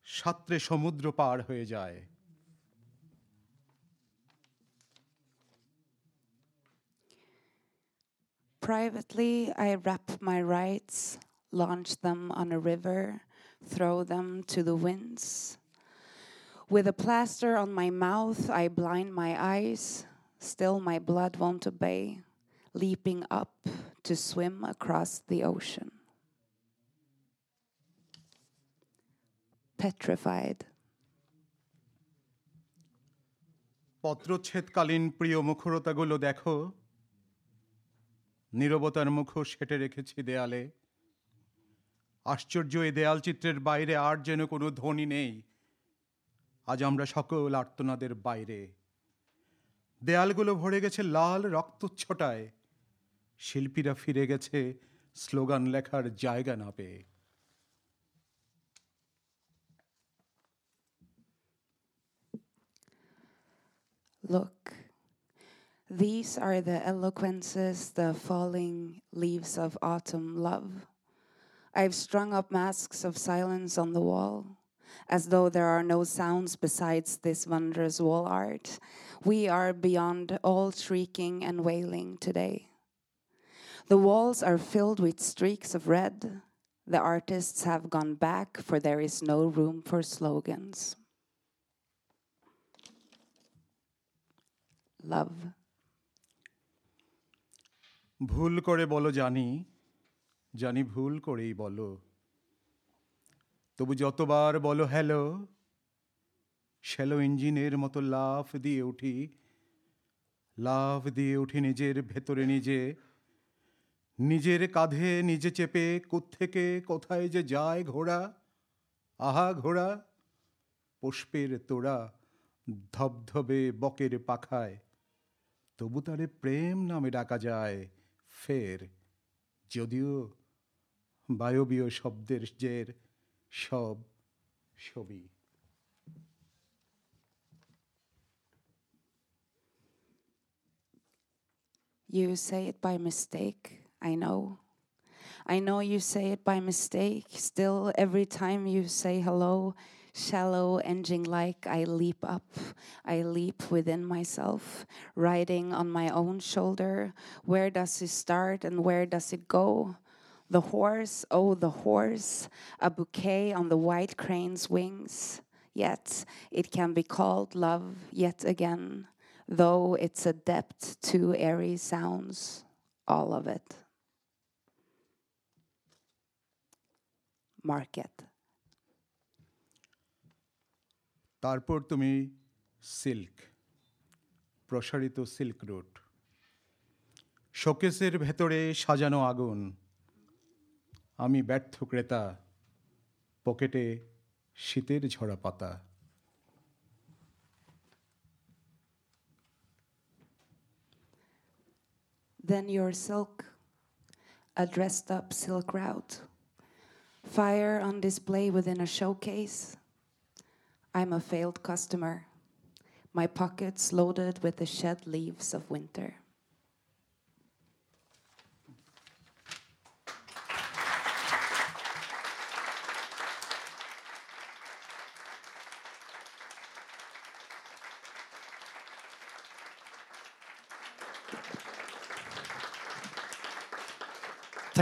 সাত্রে সমুদ্র পার হয়ে যায় Privately, I wrap my rights, launch them on a river, throw them to the winds. With a plaster on my mouth, I blind my eyes. Still, my blood won't obey, leaping up to swim across the ocean. Petrified. পত্রচ্ছেদকালীন প্রিয় মুখরতাগুলো দেখো নীরবতার মুখোশ সেটে রেখেছি দেয়ালে আশ্চর্য এই দেয়াল চিত্রের বাইরে আর যেন কোনো ধ্বনি নেই আজ আমরা সকল আর্তনাদের বাইরে দেয়ালগুলো ভরে গেছে লাল রক্তচ্ছটায় শিল্পীরা ফিরে গেছে স্লোগান লেখার জায়গা না পেয়ে Look, these are the eloquences, the falling leaves of autumn love. I've strung up masks of silence on the wall, as though there are no sounds besides this wondrous wall art. We are beyond all shrieking and wailing today. The walls are filled with streaks of red. The artists have gone back, for there is no room for slogans. Love. ভুল করে বলো জানি জানি ভুল করেই বলো তবু যতবার বলো হ্যালো, শ্যালো ইঞ্জিনের মতো লাফ দিয়ে উঠি, লাফ দিয়ে উঠি নিজের ভেতরে নিজে, নিজের কাঁধে নিজে চেপে কোত্থেকে কোথায় যে যায় ঘোড়া, আহা ঘোড়া, পুষ্পের তোড়া ধবধবে বকের পাখায়, তবু তারে প্রেম নামে ডাকা যায় ফের, যদিও বায়বীয় শব্দের জের। সব ছবি You say it by mistake, I know. I know you say it by mistake. Still, every time you say hello, shallow engine like, I leap up. I leap within myself, riding on my own shoulder. Where does it start and where does it go? The horse, oh, the horse, a bouquet on the white crane's wings. Yet it can be called love yet again though it's a depth to airy sounds, all of it. Market. তারপর তুমি সিল্ক প্রসারিত silk route শোকেসের ভেতরে সাজানো আগুন আমি ব্যর্থ ক্রেতা পকেটে শীতের ঝরা পাতা Then your silk, a dressed up silk route. Fire on display within a showcase. I'm a failed customer. My pockets loaded with the shed leaves of winter.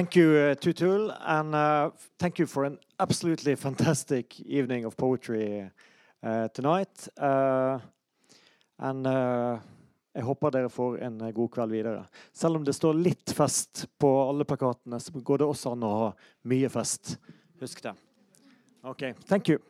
Thank you, uh, Tutul, and uh, thank you for an absolutely fantastic evening of poetry uh, tonight. Uh, and uh, jeg håper dere får en uh, god kveld videre. Selv om det står litt fest på alle plakatene, så går det også an å ha mye fest. Husk det. OK. Thank you.